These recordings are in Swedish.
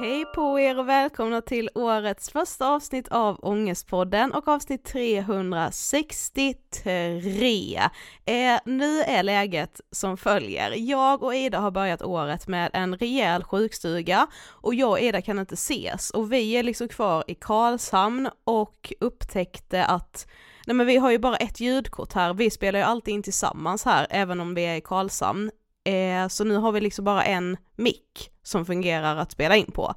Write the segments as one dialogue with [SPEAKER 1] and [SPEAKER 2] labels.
[SPEAKER 1] Hej på er och välkomna till årets första avsnitt av Ångestpodden och avsnitt 363. Eh, nu är läget som följer. Jag och Ida har börjat året med en rejäl sjukstuga och jag och Ida kan inte ses och vi är liksom kvar i Karlshamn och upptäckte att Nej men vi har ju bara ett ljudkort här, vi spelar ju alltid in tillsammans här även om vi är i Karlshamn. Eh, så nu har vi liksom bara en mick som fungerar att spela in på.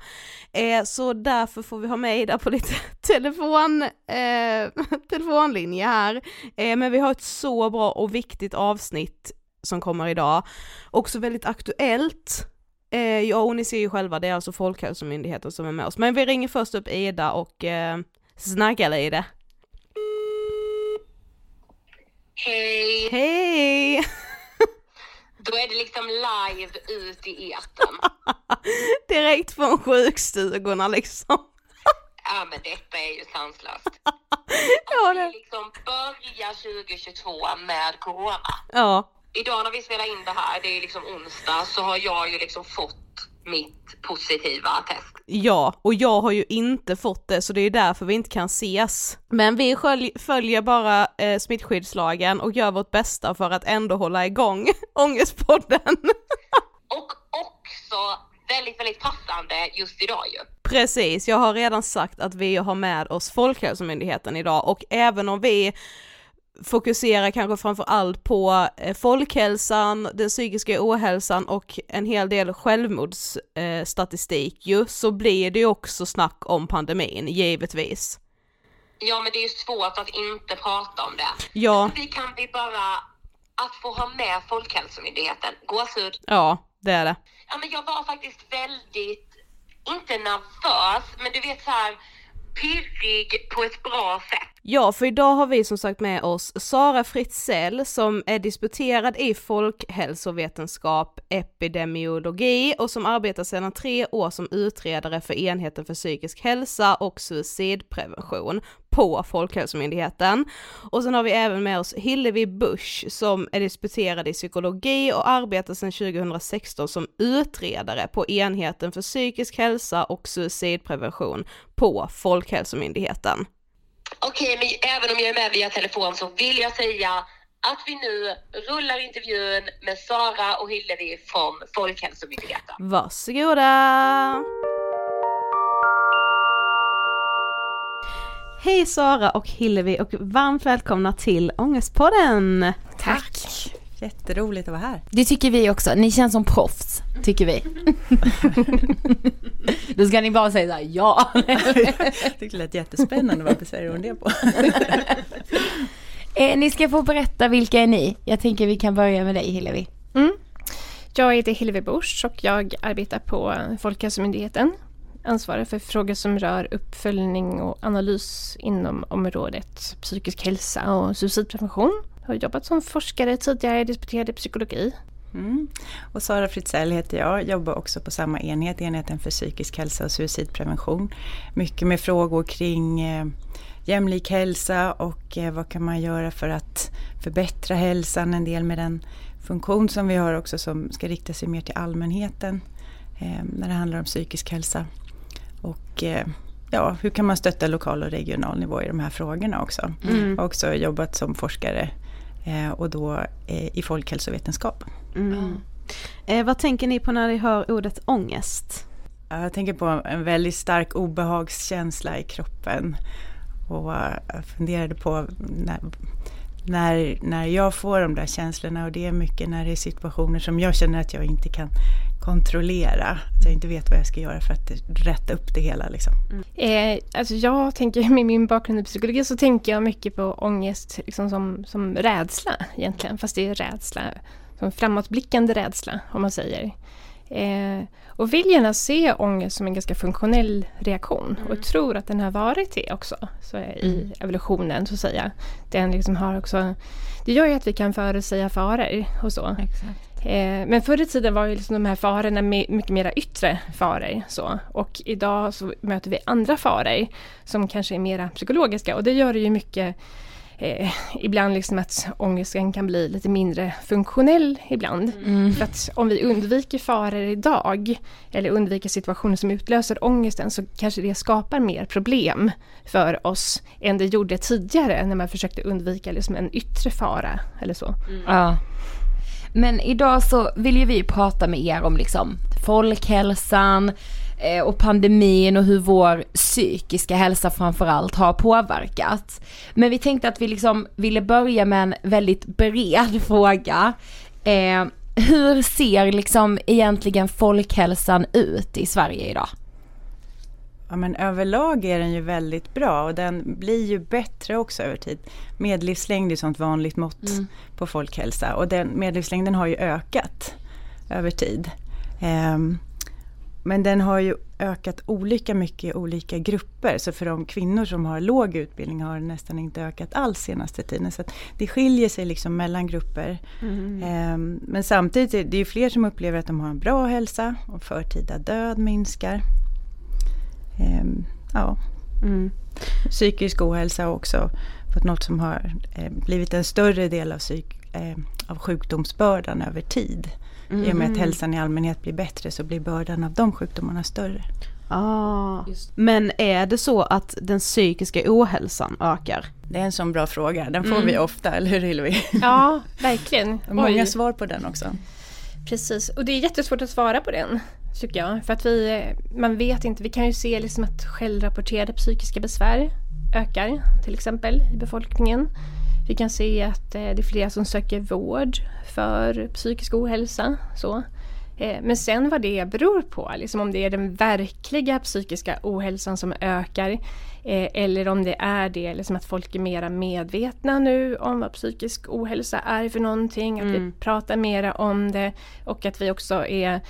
[SPEAKER 1] Eh, så därför får vi ha med Ida på lite telefon, eh, telefonlinje här. Eh, men vi har ett så bra och viktigt avsnitt som kommer idag. Också väldigt aktuellt. Eh, ja och ni ser ju själva, det är alltså Folkhälsomyndigheten som är med oss. Men vi ringer först upp Ida och eh, snackar lite.
[SPEAKER 2] Hej!
[SPEAKER 1] Hej!
[SPEAKER 2] Då är det liksom live ut i etern.
[SPEAKER 1] Direkt från sjukstugorna liksom.
[SPEAKER 2] Ja men detta är ju sanslöst.
[SPEAKER 1] Ja, det-
[SPEAKER 2] vi liksom börjar 2022 med corona.
[SPEAKER 1] Ja,
[SPEAKER 2] Idag när vi spelar in det här, det är liksom onsdag, så har jag ju liksom fått mitt positiva test.
[SPEAKER 1] ja, och jag har ju inte fått det så det är därför vi inte kan ses. Men vi följer bara eh, smittskyddslagen och gör vårt bästa för att ändå hålla igång Ångestpodden.
[SPEAKER 2] Och också väldigt, väldigt passande just idag ju.
[SPEAKER 1] Precis, jag har redan sagt att vi har med oss Folkhälsomyndigheten idag och även om vi fokuserar kanske framför allt på eh, folkhälsan, den psykiska ohälsan och en hel del självmordsstatistik ju, så blir det ju också snack om pandemin, givetvis.
[SPEAKER 2] Ja, men det är ju svårt att inte prata om det.
[SPEAKER 1] Ja,
[SPEAKER 2] Vi kan vi bara, att få ha med Folkhälsomyndigheten, gåshud.
[SPEAKER 1] ja, det är det.
[SPEAKER 2] Ja, men jag var faktiskt väldigt, inte nervös, men du vet så här pirrig på ett bra sätt.
[SPEAKER 1] Ja, för idag har vi som sagt med oss Sara Fritzell som är disputerad i folkhälsovetenskap, epidemiologi och som arbetar sedan tre år som utredare för enheten för psykisk hälsa och suicidprevention på Folkhälsomyndigheten. Och sen har vi även med oss Hillevi Busch som är disputerad i psykologi och arbetar sedan 2016 som utredare på enheten för psykisk hälsa och suicidprevention på Folkhälsomyndigheten.
[SPEAKER 2] Okej, men även om jag är med via telefon så vill jag säga att vi nu rullar intervjun med Sara och Hillevi från Folkhälsomyndigheten.
[SPEAKER 1] Varsågoda! Hej Sara och Hillevi och varmt välkomna till Ångestpodden!
[SPEAKER 3] Tack! Jätteroligt att vara här.
[SPEAKER 4] Det tycker vi också, ni känns som proffs, tycker vi. Då ska ni bara säga så här, ja.
[SPEAKER 3] Jag tyckte det lät jättespännande, varför säger hon det på?
[SPEAKER 4] eh, ni ska få berätta vilka är ni? Jag tänker vi kan börja med dig Hillevi.
[SPEAKER 5] Mm. Jag heter Hillevi Busch och jag arbetar på Folkhälsomyndigheten. Ansvarar för frågor som rör uppföljning och analys inom området psykisk hälsa och suicidprevention. Jag har jobbat som forskare tidigare, disputerad i psykologi.
[SPEAKER 3] Mm. Och Sara Fritzell heter jag, jobbar också på samma enhet, enheten för psykisk hälsa och suicidprevention. Mycket med frågor kring eh, jämlik hälsa och eh, vad kan man göra för att förbättra hälsan, en del med den funktion som vi har också som ska rikta sig mer till allmänheten eh, när det handlar om psykisk hälsa. Och eh, ja, hur kan man stötta lokal och regional nivå i de här frågorna också.
[SPEAKER 1] Mm.
[SPEAKER 3] Jag har också jobbat som forskare och då eh, i folkhälsovetenskap.
[SPEAKER 1] Mm. Eh, vad tänker ni på när ni hör ordet ångest?
[SPEAKER 3] Ja, Jag tänker på en väldigt stark obehagskänsla i kroppen. Och eh, jag funderade på när, när, när jag får de där känslorna och det är mycket när det är situationer som jag känner att jag inte kan kontrollera. Att jag inte vet vad jag ska göra för att rätta upp det hela. Liksom. Mm.
[SPEAKER 5] Eh, alltså jag tänker, med min bakgrund i psykologi så tänker jag mycket på ångest liksom som, som rädsla egentligen. Fast det är rädsla, som framåtblickande rädsla om man säger. Eh, och vill gärna se ångest som en ganska funktionell reaktion och tror att den har varit det också så i evolutionen så att säga. Den liksom har också, det gör ju att vi kan förutsäga faror och så. Eh, men förr i tiden var ju liksom de här farorna mycket mera yttre faror. Så. Och idag så möter vi andra faror som kanske är mera psykologiska och det gör det ju mycket eh, ibland liksom att ångesten kan bli lite mindre funktionell ibland. För att om vi undviker faror idag eller undviker situationer som utlöser ångesten så kanske det skapar mer problem för oss än det gjorde tidigare när man försökte undvika liksom en yttre fara eller så.
[SPEAKER 4] Ja. Men idag så vill ju vi prata med er om liksom folkhälsan och pandemin och hur vår psykiska hälsa framförallt har påverkat. Men vi tänkte att vi liksom ville börja med en väldigt bred fråga. Eh, hur ser liksom egentligen folkhälsan ut i Sverige idag?
[SPEAKER 3] Ja, men överlag är den ju väldigt bra och den blir ju bättre också över tid. Medellivslängd är ett sånt vanligt mått på folkhälsa och den medellivslängden har ju ökat över tid. Ehm, men den har ju ökat olika mycket i olika grupper. Så för de kvinnor som har låg utbildning har den nästan inte ökat alls senaste tiden. Så det skiljer sig liksom mellan grupper. Ehm, men samtidigt är det ju fler som upplever att de har en bra hälsa och förtida död minskar. Ehm, ja.
[SPEAKER 1] Mm.
[SPEAKER 3] Psykisk ohälsa har också fått något som har eh, blivit en större del av, psyk, eh, av sjukdomsbördan över tid. Mm. I och med att mm. hälsan i allmänhet blir bättre så blir bördan av de sjukdomarna större.
[SPEAKER 1] Ah. Men är det så att den psykiska ohälsan ökar?
[SPEAKER 3] Det är en sån bra fråga, den får mm. vi ofta, eller hur Hillevi?
[SPEAKER 5] Ja, verkligen.
[SPEAKER 3] Många Oj. svar på den också.
[SPEAKER 5] Precis, och det är jättesvårt att svara på den tycker jag. För att vi, man vet inte, vi kan ju se liksom att självrapporterade psykiska besvär ökar till exempel i befolkningen. Vi kan se att eh, det är flera som söker vård för psykisk ohälsa. Så. Eh, men sen vad det beror på, liksom om det är den verkliga psykiska ohälsan som ökar eh, eller om det är det liksom att folk är mera medvetna nu om vad psykisk ohälsa är för någonting, att mm. vi pratar mera om det och att vi också är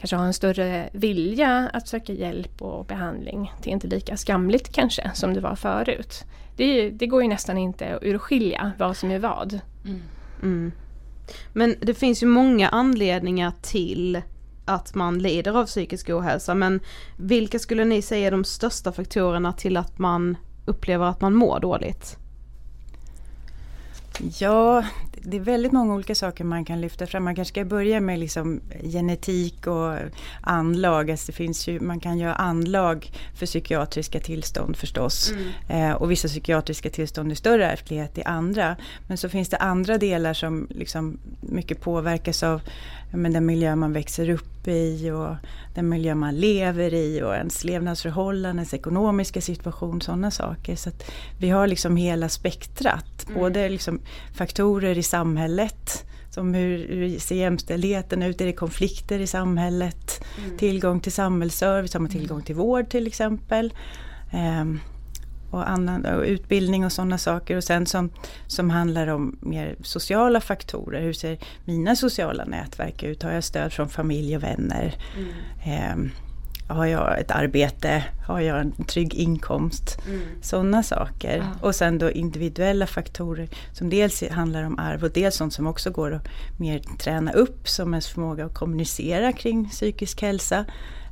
[SPEAKER 5] kanske har en större vilja att söka hjälp och behandling. Det är inte lika skamligt kanske som det var förut. Det, det går ju nästan inte att urskilja vad som är vad. Mm.
[SPEAKER 1] Mm. Men det finns ju många anledningar till att man lider av psykisk ohälsa men vilka skulle ni säga är de största faktorerna till att man upplever att man mår dåligt?
[SPEAKER 3] Ja, det är väldigt många olika saker man kan lyfta fram. Man kanske ska börja med liksom genetik och anlag. Alltså det finns ju, man kan göra anlag för psykiatriska tillstånd förstås. Mm. Eh, och vissa psykiatriska tillstånd är större ärftlighet i andra. Men så finns det andra delar som liksom mycket påverkas av men den miljö man växer upp i och den miljö man lever i och ens levnadsförhållanden, ens ekonomiska situation, sådana saker. Så vi har liksom hela spektrat, mm. både liksom faktorer i samhället, som hur, hur ser jämställdheten ut, är det konflikter i samhället, mm. tillgång till samhällsservice, har man tillgång till vård till exempel. Um, och, annan, och utbildning och sådana saker. Och sen som, som handlar om mer sociala faktorer. Hur ser mina sociala nätverk ut? Har jag stöd från familj och vänner? Mm. Eh, har jag ett arbete? Har jag en trygg inkomst? Mm. Sådana saker. Ja. Och sen då individuella faktorer som dels handlar om arv och dels sånt som också går att mer träna upp som ens förmåga att kommunicera kring psykisk hälsa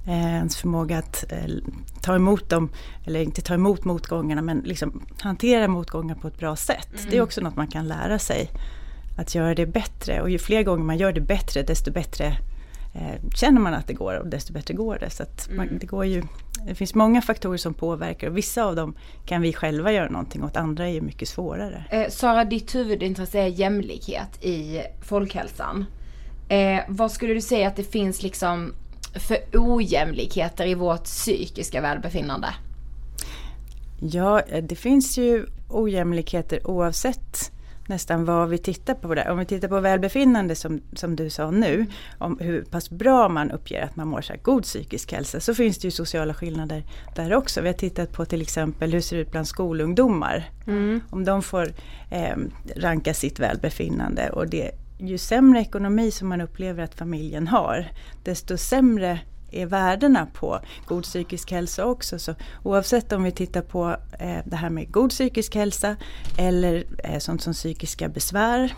[SPEAKER 3] ens förmåga att eh, ta emot dem, eller inte ta emot motgångarna men liksom hantera motgångar på ett bra sätt. Mm. Det är också något man kan lära sig. Att göra det bättre och ju fler gånger man gör det bättre desto bättre eh, känner man att det går och desto bättre går det. Så man, mm. det, går ju, det finns många faktorer som påverkar och vissa av dem kan vi själva göra någonting åt, andra är ju mycket svårare.
[SPEAKER 4] Eh, Sara, ditt huvudintresse är jämlikhet i folkhälsan. Eh, vad skulle du säga att det finns liksom för ojämlikheter i vårt psykiska välbefinnande?
[SPEAKER 3] Ja, det finns ju ojämlikheter oavsett nästan vad vi tittar på där. Om vi tittar på välbefinnande som, som du sa nu, om hur pass bra man uppger att man mår så god psykisk hälsa, så finns det ju sociala skillnader där också. Vi har tittat på till exempel hur det ser ut bland skolungdomar. Mm. Om de får eh, ranka sitt välbefinnande och det ju sämre ekonomi som man upplever att familjen har, desto sämre är värdena på god psykisk hälsa också. Så oavsett om vi tittar på eh, det här med god psykisk hälsa eller eh, sånt som psykiska besvär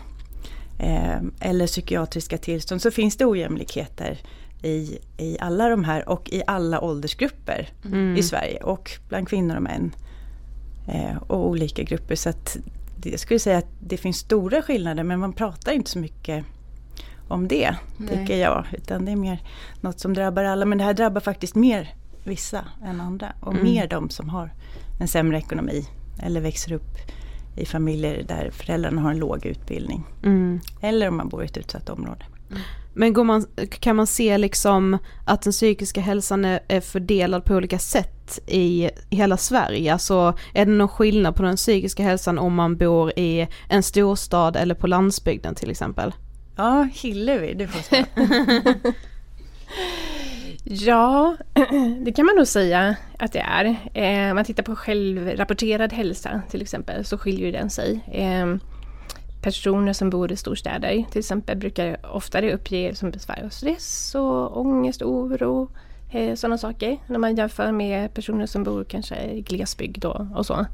[SPEAKER 3] eh, eller psykiatriska tillstånd så finns det ojämlikheter i, i alla de här och i alla åldersgrupper mm. i Sverige och bland kvinnor och män. Eh, och olika grupper. Så att jag skulle säga att det finns stora skillnader men man pratar inte så mycket om det, Nej. tycker jag. Utan det är mer något som drabbar alla. Men det här drabbar faktiskt mer vissa än andra. Och mm. mer de som har en sämre ekonomi eller växer upp i familjer där föräldrarna har en låg utbildning. Mm. Eller om man bor i ett utsatt område.
[SPEAKER 1] Men går man, kan man se liksom att den psykiska hälsan är, är fördelad på olika sätt i hela Sverige? Alltså är det någon skillnad på den psykiska hälsan om man bor i en storstad eller på landsbygden till exempel?
[SPEAKER 3] Ja, Hillevi, du får svara.
[SPEAKER 5] ja, det kan man nog säga att det är. Eh, om man tittar på självrapporterad hälsa till exempel så skiljer den sig. Eh, personer som bor i storstäder till exempel brukar oftare uppge som besvär av stress och ångest, oro, eh, sådana saker. När man jämför med personer som bor kanske i glesbygd och, och så.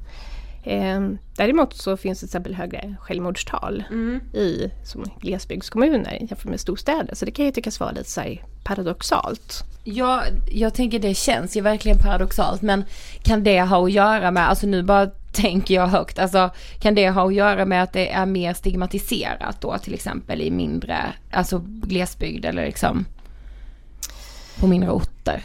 [SPEAKER 5] Eh, däremot så finns det till exempel högre självmordstal
[SPEAKER 1] Mm.
[SPEAKER 5] i som glesbygdskommuner jämfört med storstäder. Så det kan ju tyckas vara lite så paradoxalt.
[SPEAKER 4] Ja, jag tänker det känns ju verkligen paradoxalt men kan det ha att göra med, alltså nu bara tänker jag högt, alltså kan det ha att göra med att det är mer stigmatiserat då till exempel i mindre, alltså glesbygd eller liksom på mindre orter?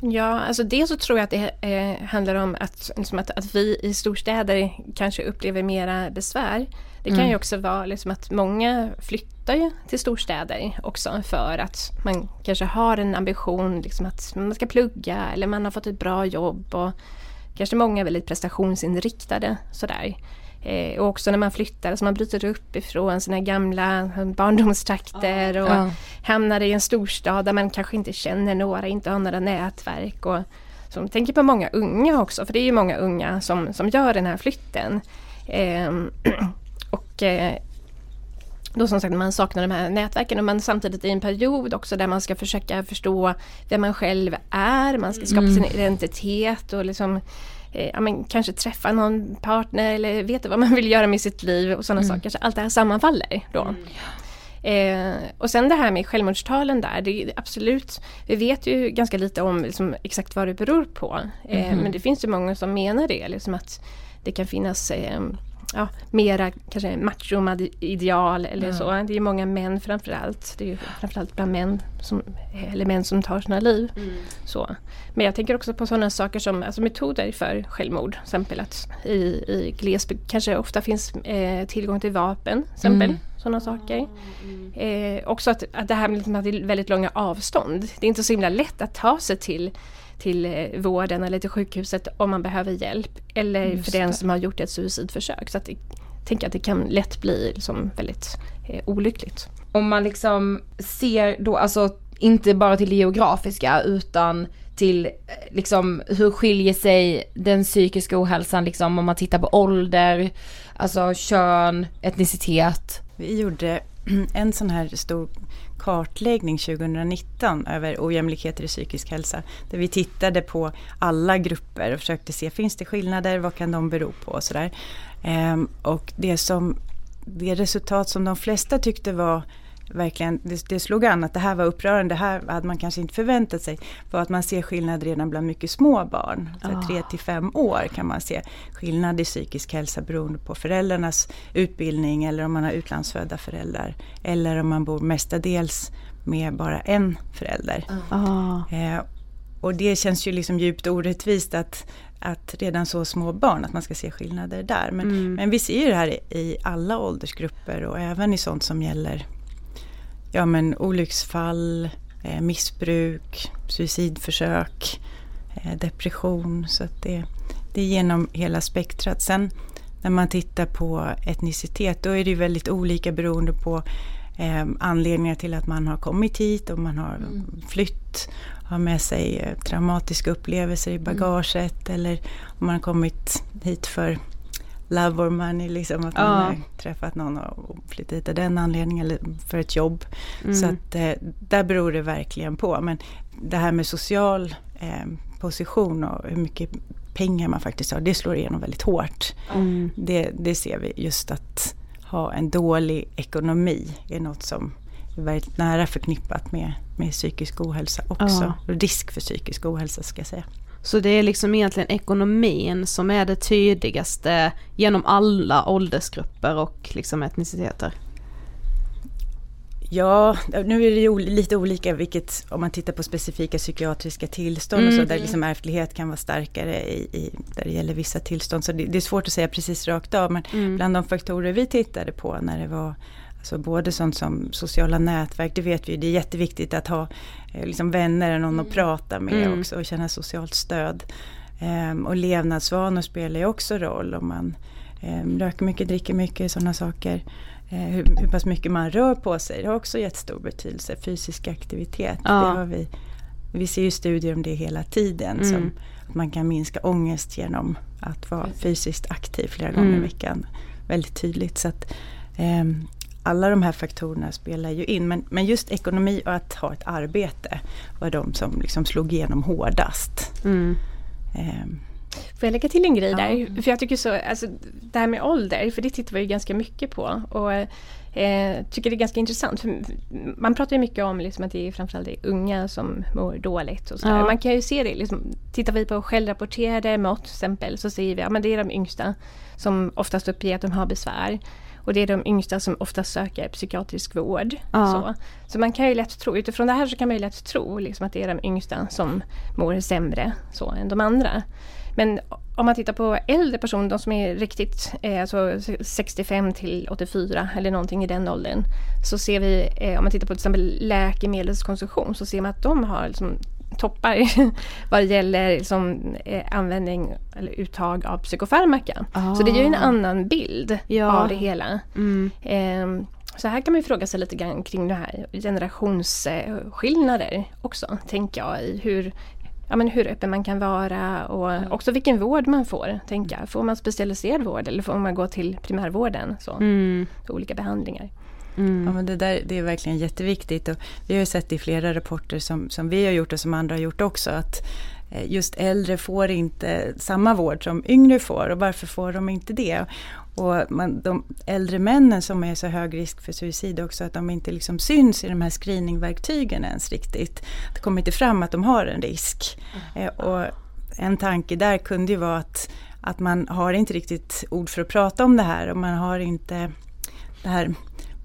[SPEAKER 5] Ja, alltså det så tror jag att det eh, handlar om att, liksom att, att vi i storstäder kanske upplever mera besvär. Det kan
[SPEAKER 4] Mm.
[SPEAKER 5] ju också vara liksom att många flyttar ju till storstäder också för att man kanske har en ambition liksom att man ska plugga eller man har fått ett bra jobb och kanske många är väldigt prestationsinriktade sådär. Eh, och också när man flyttar, alltså man bryter upp ifrån sina gamla barndomstrakter och
[SPEAKER 4] Ja.
[SPEAKER 5] hamnar i en storstad där man kanske inte känner några, inte har några nätverk. Och, så jag tänker på många unga också, för det är ju många unga som, som gör den här flytten. Ehm, och eh, då som sagt man saknar de här nätverken och man samtidigt i en period också där man ska försöka förstå vem man själv är, man ska skapa
[SPEAKER 4] Mm.
[SPEAKER 5] sin identitet och liksom eh, ja, men kanske träffa någon partner eller veta vad man vill göra med sitt liv och sådana saker. Så allt det här sammanfaller då. Eh, och sen det här med självmordstalen där, det är absolut, vi vet ju ganska lite om liksom, exakt vad det beror på. Eh, Men det finns ju många som menar det, liksom att det kan finnas eh, ja, mera kanske macho-ideal eller så. Det är många män framförallt. Det är ju framförallt bland män som, eller män som tar sina liv. Så. Men jag tänker också på sådana saker som alltså metoder för självmord. Till exempel att i, i glesbygd kanske ofta finns eh, tillgång till vapen. Till exempel.
[SPEAKER 4] Mm.
[SPEAKER 5] Sådana saker. Eh, också att, att det här med liksom att det är väldigt långa avstånd. Det är inte så himla lätt att ta sig till till eh, vården eller till sjukhuset om man behöver hjälp. Eller för den som har gjort ett suicidförsök. Så att jag tänker att det kan lätt bli liksom väldigt eh, olyckligt.
[SPEAKER 4] Om man liksom ser då, alltså inte bara till det geografiska utan till eh, liksom hur skiljer sig den psykiska ohälsan liksom om man tittar på ålder, alltså kön, etnicitet.
[SPEAKER 3] Vi gjorde en sån här stor kartläggning 2019 över ojämlikheter i psykisk hälsa. Där vi tittade på alla grupper och försökte se, finns det skillnader, vad kan de bero på och sådär. Ehm, och det, som, det resultat som de flesta tyckte var verkligen, det, det slog an att det här var upprörande, det här hade man kanske inte förväntat sig, var att man ser skillnad redan bland mycket små barn. Så 3 till 5 år kan man se skillnad i psykisk hälsa beroende på föräldrarnas utbildning eller om man har utlandsfödda föräldrar. Eller om man bor mestadels med bara en förälder.
[SPEAKER 1] Ah.
[SPEAKER 3] Eh, och det känns ju liksom djupt orättvist att, att redan så små barn, att man ska se skillnader där. Men,
[SPEAKER 1] Mm.
[SPEAKER 3] men vi ser ju det här i alla åldersgrupper och även i sånt som gäller ja, men olycksfall, eh, missbruk, suicidförsök, eh, depression. Så att det, det är genom hela spektrat. Sen när man tittar på etnicitet då är det ju väldigt olika beroende på eh, anledningar till att man har kommit hit, om man har flytt, har med sig traumatiska upplevelser i bagaget eller om man har kommit hit för love or money, liksom att man
[SPEAKER 1] Ja.
[SPEAKER 3] har träffat någon och flyttat hit av den anledningen eller för ett jobb.
[SPEAKER 1] Mm.
[SPEAKER 3] Så att eh, där beror det verkligen på. Men det här med social eh, position och hur mycket pengar man faktiskt har, det slår igenom väldigt hårt.
[SPEAKER 1] Mm.
[SPEAKER 3] Det, det ser vi just att ha en dålig ekonomi är något som är väldigt nära förknippat med, med psykisk ohälsa också. Risk för psykisk ohälsa ska jag säga.
[SPEAKER 1] Så det är liksom egentligen ekonomin som är det tydligaste genom alla åldersgrupper och liksom etniciteter.
[SPEAKER 3] Ja, nu är det ju lite olika vilket, om man tittar på specifika psykiatriska tillstånd och så, där liksom ärftlighet kan vara starkare i, i, där det gäller vissa tillstånd. Så det, det är svårt att säga precis rakt av, men bland de faktorer vi tittade på när det var Alltså både sånt som sociala nätverk, det vet vi, det är jätteviktigt att ha eh, liksom vänner, någon att prata med
[SPEAKER 1] Mm.
[SPEAKER 3] också och känna socialt stöd. Ehm, och levnadsvanor spelar ju också roll om man ehm, röker mycket, dricker mycket, sådana saker. Eh, hur, hur pass mycket man rör på sig, det har också jättestor betydelse. Fysisk aktivitet,
[SPEAKER 1] Ja.
[SPEAKER 3] det har vi. Vi ser ju studier om det hela tiden.
[SPEAKER 1] Mm.
[SPEAKER 3] Som att man kan minska ångest genom att vara fysiskt aktiv flera gånger
[SPEAKER 1] Mm.
[SPEAKER 3] i veckan. Väldigt tydligt. Så att, ehm, alla de här faktorerna spelar ju in. Men, men just ekonomi och att ha ett arbete var de som liksom slog igenom hårdast.
[SPEAKER 1] Mm.
[SPEAKER 3] Ehm,
[SPEAKER 5] Får jag lägga till en grej där? För jag tycker så, alltså det här med ålder, för det tittar vi ju ganska mycket på. Och eh, tycker det är ganska intressant. För man pratar ju mycket om liksom att det är framförallt det unga som mår dåligt. Och så
[SPEAKER 1] Ja.
[SPEAKER 5] Man kan ju se det, liksom, tittar vi på självrapporterade mått till exempel så ser vi att ja, men det är de yngsta som oftast uppger att de har besvär. Och det är de yngsta som oftast söker psykiatrisk vård.
[SPEAKER 1] Ja.
[SPEAKER 5] Så. så man kan ju lätt tro, utifrån det här så kan man ju lätt tro liksom, att det är de yngsta som mår sämre så, än de andra. Men om man tittar på äldre personer, de som är riktigt eh, alltså 65 till 84 eller någonting i den åldern. Så ser vi, eh, om man tittar på till exempel läkemedelskonsumtion, så ser man att de har liksom toppar vad det gäller liksom, eh, användning eller uttag av psykofarmaka. Så det ger ju en annan bild
[SPEAKER 1] Ja.
[SPEAKER 5] av det hela.
[SPEAKER 1] Mm.
[SPEAKER 5] Ehm, så här kan man fråga sig lite grann kring det här generationsskillnader också, tänker jag, i hur, ja, men hur öppen man kan vara och också vilken vård man får, tänker jag. Får man specialiserad vård eller får man gå till primärvården? Så,
[SPEAKER 1] Mm.
[SPEAKER 5] olika behandlingar.
[SPEAKER 3] Ja, men det, där, det är verkligen jätteviktigt. Och vi har ju sett i flera rapporter som, som vi har gjort och som andra har gjort också att eh, just äldre får inte samma vård som yngre får. Och varför får de inte det? Och man, de äldre männen som är så hög risk för suicid också, att de inte liksom syns i de här screeningverktygen ens riktigt. Det kommer inte fram att de har en risk. Eh, och en tanke där kunde ju vara att, att man har inte riktigt ord för att prata om det här och man har inte det här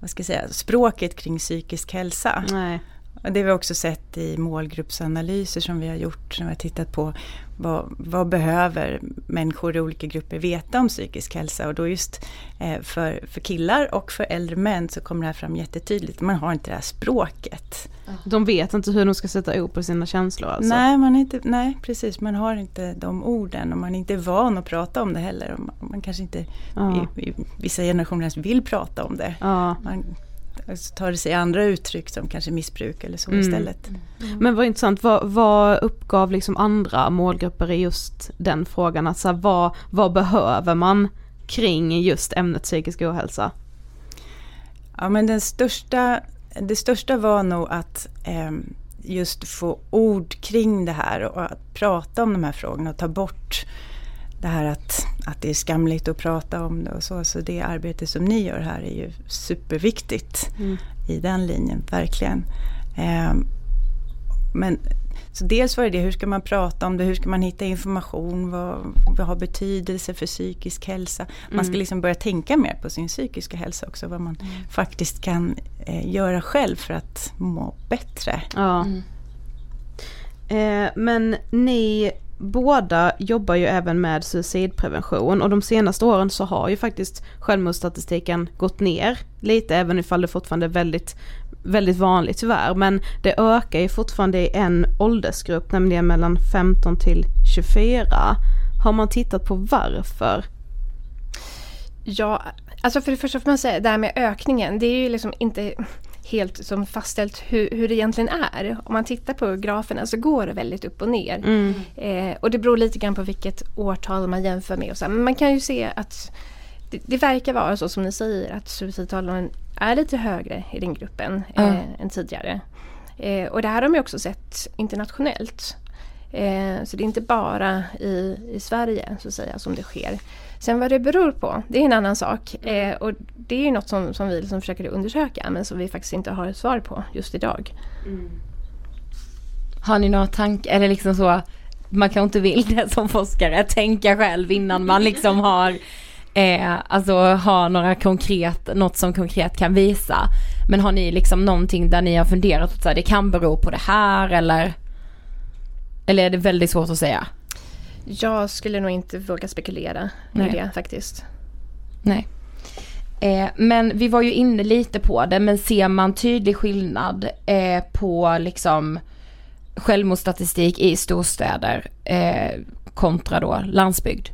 [SPEAKER 3] vad ska jag säga, språket kring psykisk hälsa.
[SPEAKER 1] Nej.
[SPEAKER 3] Och det har vi också sett i målgruppsanalyser som vi har gjort. När vi har tittat på vad, vad behöver människor i olika grupper veta om psykisk hälsa. Och då just eh, för, för killar och för äldre män så kommer det här fram jättetydligt. Man har inte det här språket.
[SPEAKER 1] De vet inte hur de ska sätta ord på sina känslor alltså.
[SPEAKER 3] Nej, man inte, nej, precis. Man har inte de orden och man är inte van att prata om det heller. Man, man kanske inte
[SPEAKER 1] Ja.
[SPEAKER 3] i, i vissa generationer ens vill prata om det.
[SPEAKER 1] Ja.
[SPEAKER 3] Man alltså, tar det sig andra uttryck som kanske missbruk eller så
[SPEAKER 1] Mm.
[SPEAKER 3] istället.
[SPEAKER 1] Men vad intressant, vad, vad uppgav liksom andra målgrupper i just den frågan? Alltså vad, vad behöver man kring just ämnet psykisk ohälsa?
[SPEAKER 3] Ja men den största, det största var nog att ehm, just få ord kring det här och att prata om de här frågorna och ta bort det här att, att det är skamligt att prata om det och så. Så det arbete som ni gör här är ju superviktigt i den linjen, verkligen. Ehm, men så dels var det det, hur ska man prata om det, hur ska man hitta information, vad, vad har betydelse för psykisk hälsa. Man ska liksom börja tänka mer på sin psykiska hälsa också, vad man faktiskt kan eh, göra själv för att må bättre.
[SPEAKER 1] Ja. Eh, men ni båda jobbar ju även med suicidprevention och de senaste åren så har ju faktiskt självmordsstatistiken gått ner lite även ifall det fortfarande är väldigt, väldigt vanligt tyvärr. Men det ökar ju fortfarande i en åldersgrupp, nämligen mellan 15 till 24. Har man tittat på varför?
[SPEAKER 5] Ja, alltså för det första får man säga, det här med ökningen, det är ju liksom inte helt som fastställt hur, hur det egentligen är. Om man tittar på graferna så går det väldigt upp och ner. Eh, och det beror lite grann på vilket årtal man jämför med. Och så. Men man kan ju se att det, det verkar vara så som ni säger att suicidtalen är lite högre i den gruppen eh, än tidigare. Eh, och det här har man också sett internationellt. Eh, så det är inte bara i, i Sverige så att säga som det sker. Sen vad det beror på, det är en annan sak. Eh, och det är ju något som, som vi liksom försöker undersöka men som vi faktiskt inte har ett svar på just idag.
[SPEAKER 4] Har ni några tankar, eller liksom så, man kanske inte vill det som forskare, tänka själv innan man liksom har, eh, alltså har några konkret, något som konkret kan visa. Men har ni liksom någonting där ni har funderat på att det kan bero på det här eller? Eller är det väldigt svårt att säga?
[SPEAKER 5] Jag skulle nog inte våga spekulera
[SPEAKER 4] Nej.
[SPEAKER 5] i det faktiskt.
[SPEAKER 4] Nej. Eh, men vi var ju inne lite på det, men ser man tydlig skillnad eh, på liksom självmordsstatistik i storstäder eh, kontra då landsbygd?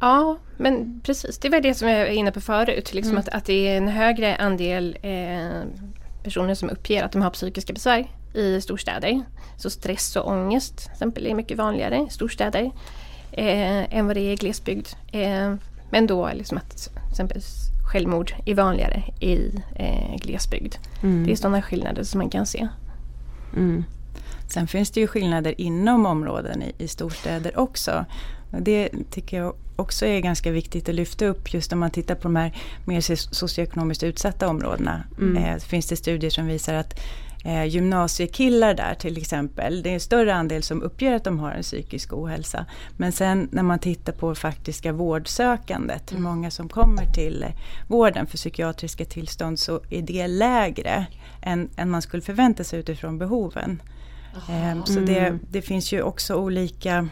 [SPEAKER 5] Ja, men precis. Det var det som jag var inne på förut. Liksom att, att det är en högre andel eh, personer som uppger att de har psykiska besvär i storstäder. Så stress och ångest till exempel är mycket vanligare i storstäder eh, än vad det är i glesbygd. Eh, men då liksom att till exempel självmord är vanligare i eh, glesbygd. Det är sådana skillnader som man kan se.
[SPEAKER 1] Mm.
[SPEAKER 3] Sen finns det ju skillnader inom områden i, i storstäder också. Det tycker jag också är ganska viktigt att lyfta upp just om man tittar på de här mer socioekonomiskt utsatta områdena. Mm. Eh, finns det studier som visar att eh, gymnasiekillar där till exempel, det är en större andel som uppger att de har en psykisk ohälsa. Men sen när man tittar på faktiska vårdsökandet, hur mm. många som kommer till vården för psykiatriska tillstånd så är det lägre än, än man skulle förvänta sig utifrån behoven. Eh, så det, mm. det finns ju också olika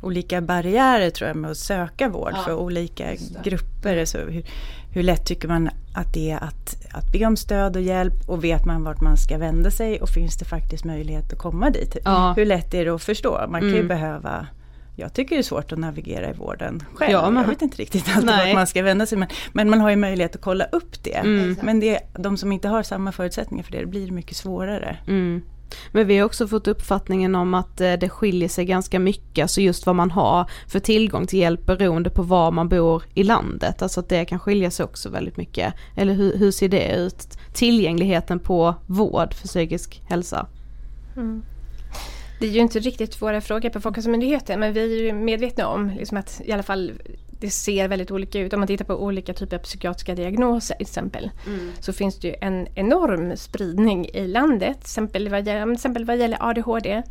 [SPEAKER 3] olika barriärer tror jag med att söka vård ja, för olika grupper. Så hur, hur lätt tycker man att det är att, att be om stöd och hjälp och vet man vart man ska vända sig och finns det faktiskt möjlighet att komma dit? Ja. Hur lätt är det att förstå? Man kan ju mm. behöva jag tycker det är svårt att navigera i vården själv. Ja, man, jag vet inte riktigt alltid vart man ska vända sig. Men, men, man har ju möjlighet att kolla upp det. Mm. Men det, de som inte har samma förutsättningar för det, det blir mycket svårare.
[SPEAKER 1] Mm. Men vi har också fått uppfattningen om att eh, det skiljer sig ganska mycket, alltså just vad man har för tillgång till hjälp beroende på var man bor i landet. Alltså att det kan skilja sig också väldigt mycket. Eller hur, hur ser det ut? Tillgängligheten på vård för psykisk hälsa. Mm.
[SPEAKER 5] Det är ju inte riktigt våra frågor på Folkhälsomyndigheten men vi är ju medvetna om liksom att i alla fall det ser väldigt olika ut. Om man tittar på olika typer av psykiatriska diagnoser till exempel. Mm. Så finns det ju en enorm spridning i landet. Till exempel vad gäller, till exempel vad gäller ADHD,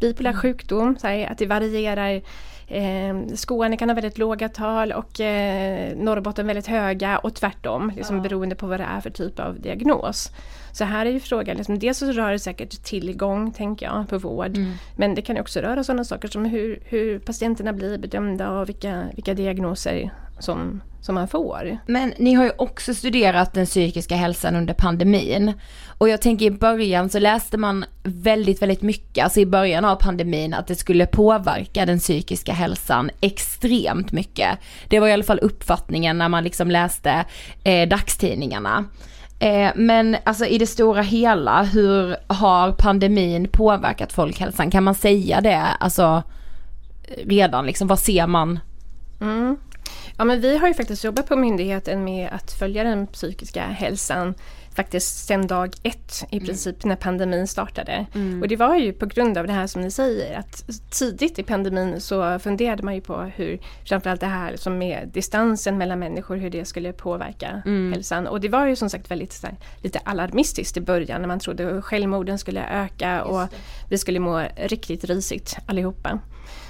[SPEAKER 5] bipolär mm. sjukdom, så här, att det varierar Eh, Skåne kan ha väldigt låga tal och eh, Norrbotten väldigt höga och tvärtom, liksom, ja. beroende på vad det är för typ av diagnos. Så här är ju frågan, liksom, dels så rör det säkert tillgång, tänker jag, på vård. Mm. Men det kan också röra sådana saker som hur, hur patienterna blir bedömda och vilka, vilka diagnoser som, som man får.
[SPEAKER 4] Men ni har ju också studerat den psykiska hälsan under pandemin. Och jag tänker i början så läste man väldigt, väldigt mycket, alltså i början av pandemin, att det skulle påverka den psykiska hälsan extremt mycket. Det var i alla fall uppfattningen när man liksom läste eh, dagstidningarna. Eh, men alltså i det stora hela, hur har pandemin påverkat folkhälsan? Kan man säga det? Alltså redan liksom, vad ser man?
[SPEAKER 5] Mm. Ja men vi har ju faktiskt jobbat på myndigheten med att följa den psykiska hälsan faktiskt sedan dag ett i mm. princip mm. när pandemin startade. Mm. Och det var ju på grund av det här som ni säger att tidigt i pandemin så funderade man ju på hur framförallt det här som med distansen mellan människor hur det skulle påverka mm. hälsan. Och det var ju som sagt väldigt här, lite alarmistiskt i början när man trodde självmorden skulle öka och vi skulle må riktigt risigt allihopa.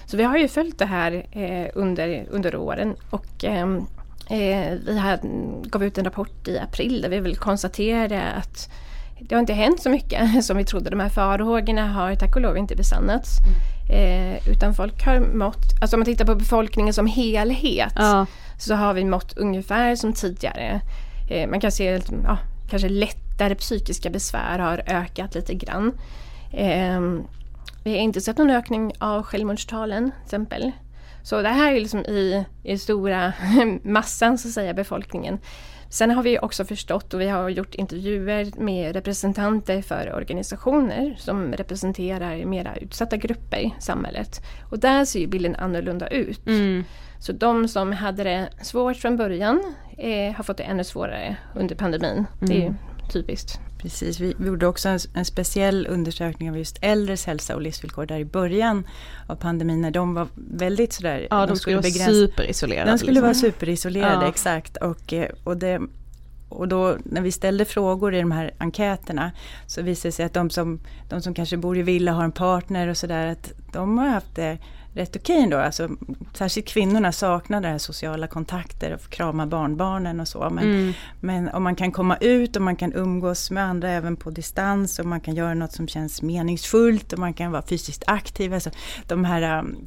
[SPEAKER 5] Så vi har ju följt det här eh, under, under åren och eh, Eh, vi här gav ut en rapport i april där vi vill konstatera att det har inte hänt så mycket som vi trodde. De här farhågorna har tack och lov inte besannats. Mm. Eh, utan folk har mått, alltså om man tittar på befolkningen som helhet ja. så har vi mått ungefär som tidigare. Eh, man kan se att ja, kanske lättare psykiska besvär har ökat lite grann. Eh, vi har inte sett någon ökning av självmordstalen till exempel. Så det här är liksom i, i stora massan så att säga befolkningen. Sen har vi också förstått och vi har gjort intervjuer med representanter för organisationer som representerar mera utsatta grupper i samhället. Och där ser ju bilden annorlunda ut. Mm. Så de som hade det svårt från början eh, har fått det ännu svårare under pandemin. Mm. Det är mm. typiskt.
[SPEAKER 3] Precis, vi, vi gjorde också en, en, speciell undersökning av just äldres hälsa och livsvillkor där i början av pandemin när de var väldigt sådär...
[SPEAKER 1] Ja, de, de skulle, skulle vara superisolerade.
[SPEAKER 3] De skulle liksom. vara superisolerade, ja. exakt. Och, eh, och, det, och då när vi ställde frågor i de här enkäterna så visade det sig att de som, de som kanske bor i villa har en partner och sådär, att de har haft det rätt okej ändå. Alltså, särskilt kvinnorna saknar det här sociala kontakter och krama barnbarnen och så. Men, mm. men om man kan komma ut och man kan umgås med andra även på distans och man kan göra något som känns meningsfullt och man kan vara fysiskt aktiv. Alltså, de här um...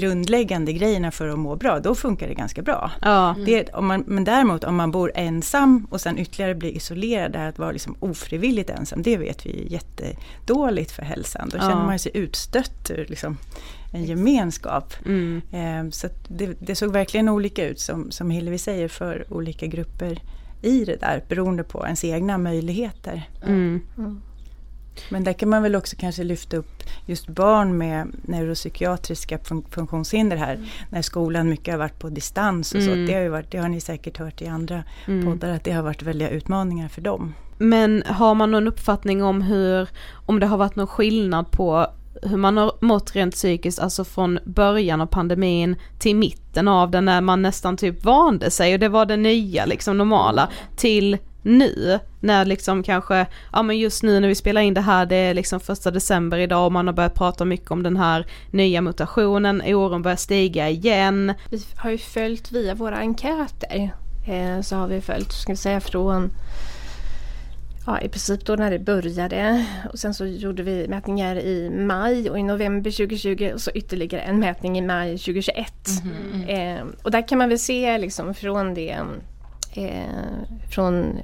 [SPEAKER 3] Grundläggande grejerna för att må bra, då funkar det ganska bra.
[SPEAKER 1] Ja.
[SPEAKER 3] Det, om man, men däremot om man bor ensam och sen ytterligare blir isolerad, det här att vara liksom ofrivilligt ensam, det vet vi är jättedåligt för hälsan. Då
[SPEAKER 1] Ja.
[SPEAKER 3] känner man sig utstött ur liksom en gemenskap.
[SPEAKER 1] Mm.
[SPEAKER 3] Eh, så att det, det såg verkligen olika ut, som, som Hillevi säger, för olika grupper i det där, beroende på ens egna möjligheter.
[SPEAKER 1] Mm.
[SPEAKER 3] Men där kan man väl också kanske lyfta upp just barn med neuropsykiatriska fun- funktionshinder här. När skolan mycket har varit på distans och
[SPEAKER 1] Mm.
[SPEAKER 3] så. Det har, ju varit, det har ni säkert hört i andra
[SPEAKER 1] Mm.
[SPEAKER 3] poddar att det har varit väldiga utmaningar för dem.
[SPEAKER 1] Men har man någon uppfattning om hur, om det har varit någon skillnad på hur man har mått rent psykiskt, alltså från början av pandemin till mitten av den när man nästan typ vande sig och det var det nya liksom normala till nu när liksom kanske, ja men just nu när vi spelar in det här det är liksom första december idag och man har börjat prata mycket om den här nya mutationen, oron börjar stiga igen.
[SPEAKER 5] Vi har ju följt via våra enkäter. Eh, så har vi följt, ska vi säga från Ja, i princip då när det började. Och sen så gjorde vi mätningar i maj och i november 2020 och så ytterligare en mätning i maj 2021. Eh, och där kan man väl se liksom från det, Eh, från,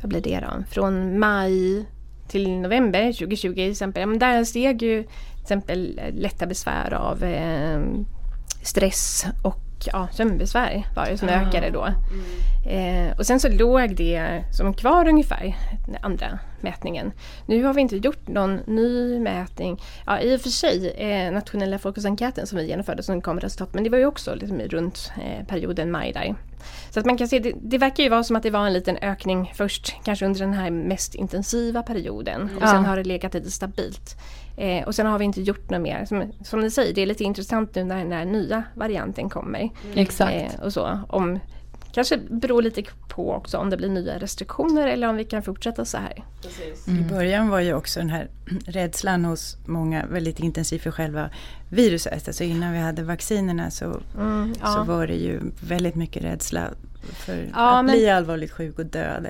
[SPEAKER 5] vad blir det då? Från maj till november 2020 till exempel. Men där steg ju till exempel lätta besvär av eh, stress och ja, sömnbesvär var det som
[SPEAKER 1] Ah.
[SPEAKER 5] ökade då. Eh, och sen så låg det som kvar ungefär den andra mätningen. Nu har vi inte gjort någon ny mätning. Ja, i och för sig eh, nationella folkhälsoenkäten som vi genomförde som kom resultat men det var ju också liksom runt eh, perioden maj där. Så att man kan se, det, det verkar ju vara som att det var en liten ökning först kanske under den här mest intensiva perioden och
[SPEAKER 1] Ja.
[SPEAKER 5] sen har det legat lite stabilt. Eh, och sen har vi inte gjort något mer. Som, som ni säger, det är lite intressant nu när den här nya varianten kommer.
[SPEAKER 4] Exakt.
[SPEAKER 5] Eh, och så. Om, kanske beror lite på också om det blir nya restriktioner eller om vi kan fortsätta så här.
[SPEAKER 3] I början var ju också den här rädslan hos många väldigt intensiv för själva viruset. Alltså innan vi hade vaccinerna så,
[SPEAKER 5] Mm, ja.
[SPEAKER 3] så var det ju väldigt mycket rädsla för
[SPEAKER 5] Ja,
[SPEAKER 3] att
[SPEAKER 5] men-
[SPEAKER 3] bli allvarligt sjuk och död.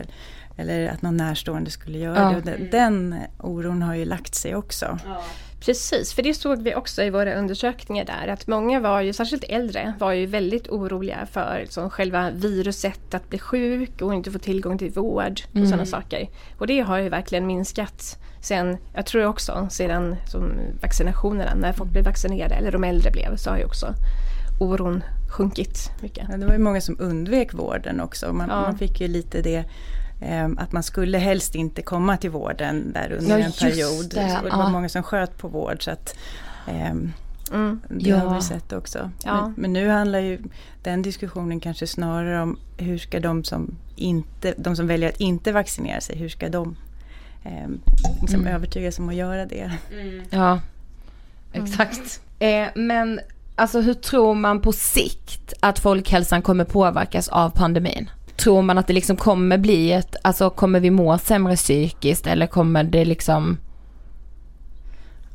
[SPEAKER 3] Eller, att någon närstående skulle göra
[SPEAKER 4] Ja.
[SPEAKER 3] det. Och den, den oron har ju lagt sig också.
[SPEAKER 5] Precis, för det såg vi också i våra undersökningar där att många var ju, särskilt äldre, var ju väldigt oroliga för liksom, själva viruset, att bli sjuk och inte få tillgång till vård och
[SPEAKER 4] Mm.
[SPEAKER 5] sådana saker. Och det har ju verkligen minskat sen, jag tror också sedan som vaccinationerna, när folk blev vaccinerade eller de äldre blev, så har ju också oron sjunkit mycket.
[SPEAKER 3] Ja, det var ju många som undvek vården också. Man,
[SPEAKER 5] Ja.
[SPEAKER 3] man fick ju lite det att man skulle helst inte komma till vården där under
[SPEAKER 4] Ja,
[SPEAKER 3] en period.
[SPEAKER 4] det,
[SPEAKER 3] Så det var
[SPEAKER 4] ja.
[SPEAKER 3] många som sköt på vård. Så att, ehm,
[SPEAKER 5] Mm.
[SPEAKER 3] det
[SPEAKER 4] Ja.
[SPEAKER 3] har vi sett också.
[SPEAKER 5] Ja.
[SPEAKER 3] Men, men nu handlar ju den diskussionen kanske snarare om hur ska de som, inte, de som väljer att inte vaccinera sig, hur ska de ehm, liksom
[SPEAKER 4] Mm.
[SPEAKER 3] övertygas om att göra det?
[SPEAKER 4] Ja, exakt. Eh, men alltså hur tror man på sikt att folkhälsan kommer påverkas av pandemin? Tror man att det liksom kommer bli ett, alltså kommer vi må sämre psykiskt eller kommer det liksom,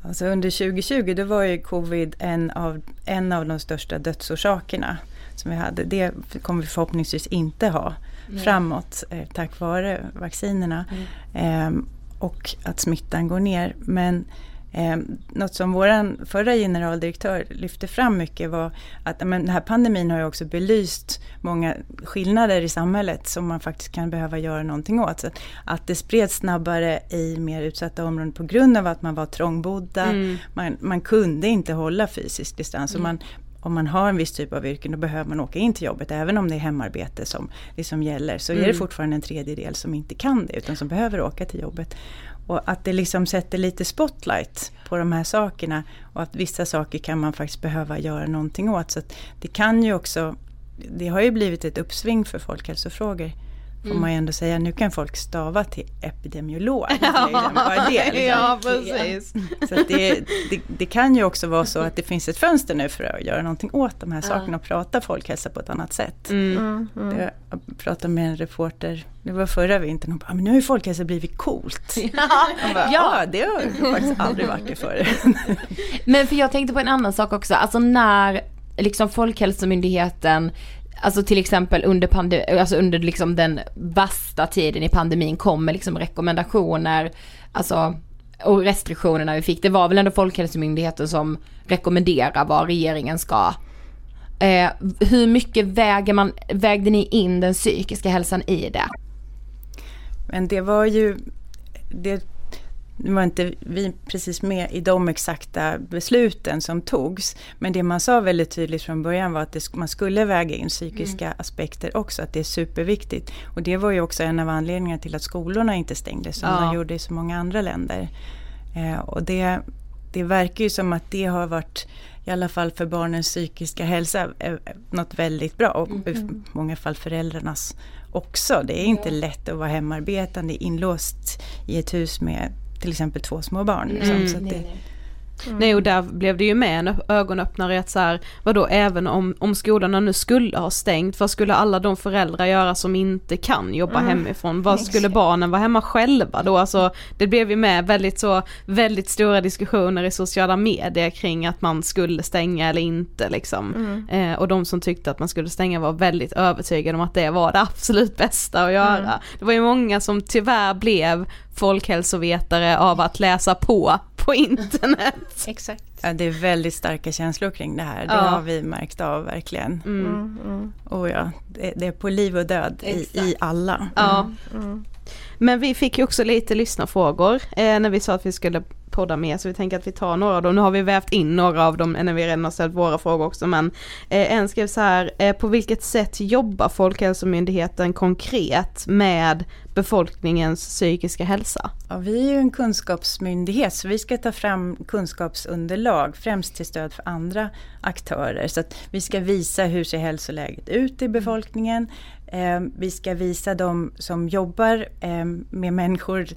[SPEAKER 3] Alltså under 2020 då var ju covid en av, en av de största dödsorsakerna som vi hade. Det kommer vi förhoppningsvis inte ha framåt eh, tack vare vaccinerna. Ehm, och att smittan går ner. Men eh, något som vår förra generaldirektör lyfte fram mycket var att men, den här pandemin har ju också belyst många skillnader i samhället som man faktiskt kan behöva göra någonting åt. Så att det spreds snabbare i mer utsatta områden på grund av att man var trångbodda.
[SPEAKER 1] Mm.
[SPEAKER 3] Man, man kunde inte hålla fysisk distans. Och man, om man har en viss typ av yrken då behöver man åka in till jobbet. Även om det är hemarbete som liksom gäller så är det
[SPEAKER 1] Mm.
[SPEAKER 3] fortfarande en tredjedel som inte kan det utan som behöver åka till jobbet. Och att det liksom sätter lite spotlight på de här sakerna och att vissa saker kan man faktiskt behöva göra någonting åt. Så det kan ju också, det har ju blivit ett uppsving för folkhälsofrågor får mm. man ju ändå säga, nu kan folk stava till epidemiolog.
[SPEAKER 1] Ja, det, liksom. ja precis.
[SPEAKER 3] Så det, det, det, kan ju också vara så att det finns ett fönster nu för att göra någonting åt de här ja. sakerna och prata folkhälsa på ett annat sätt. Mm. Mm. mm. Jag pratade med en reporter, det var förra vintern, och bara, men nu har ju folkhälsa blivit coolt. Ja, bara, ja. det har faktiskt aldrig varit det förr.
[SPEAKER 4] men för jag tänkte på en annan sak också, alltså när liksom Folkhälsomyndigheten Alltså till exempel under, pandemi, alltså under liksom den värsta tiden i pandemin kommer liksom rekommendationer, alltså och restriktionerna vi fick, det var väl ändå Folkhälsomyndigheten som rekommenderar vad regeringen ska. Eh, hur mycket väger man, vägde ni in den psykiska hälsan i det?
[SPEAKER 3] Men det var ju, det nu var inte vi precis med i de exakta besluten som togs. Men det man sa väldigt tydligt från början var att det, man skulle väga in psykiska mm. aspekter också, att det är superviktigt. Och det var ju också en av anledningarna till att skolorna inte stängdes som ja. man gjorde i så många andra länder. Eh, och det, det verkar ju som att det har varit i alla fall för barnens psykiska hälsa eh, något väldigt bra och mm. i många fall föräldrarnas också. Det är inte lätt att vara hemarbetande inlåst i ett hus med till exempel två små barn. Liksom. Mm. Så det,
[SPEAKER 1] Mm. Nej och där blev det ju med en ögonöppnare att så här, vadå även om, om skolorna nu skulle ha stängt, vad skulle alla de föräldrar göra som inte kan jobba mm. hemifrån? Vad skulle barnen vara hemma själva då? Alltså det blev ju med väldigt så, väldigt stora diskussioner i sociala medier kring att man skulle stänga eller inte liksom. Mm. Eh, och de som tyckte att man skulle stänga var väldigt övertygade om att det var det absolut bästa att göra. Mm. Det var ju många som tyvärr blev folkhälsovetare av att läsa på på internet.
[SPEAKER 5] Exakt.
[SPEAKER 3] Ja, det är väldigt starka känslor kring det här. Det ja. har vi märkt av verkligen. Mm. Mm. mm. Och ja, det, det, är på liv och död i, i, alla.
[SPEAKER 1] Ja. Mm. mm. Men vi fick ju också lite lyssnarfrågor eh, när vi sa att vi skulle podda med så vi tänker att vi tar några av dem. Nu har vi vävt in några av dem när vi redan har ställt våra frågor också men eh, en skrev så här, eh, på vilket sätt jobbar Folkhälsomyndigheten konkret med befolkningens psykiska hälsa?
[SPEAKER 3] Ja, vi är ju en kunskapsmyndighet så vi ska ta fram kunskapsunderlag främst till stöd för andra aktörer. Så att vi ska visa hur ser hälsoläget ut i befolkningen. Eh, vi ska visa de som jobbar eh, med människor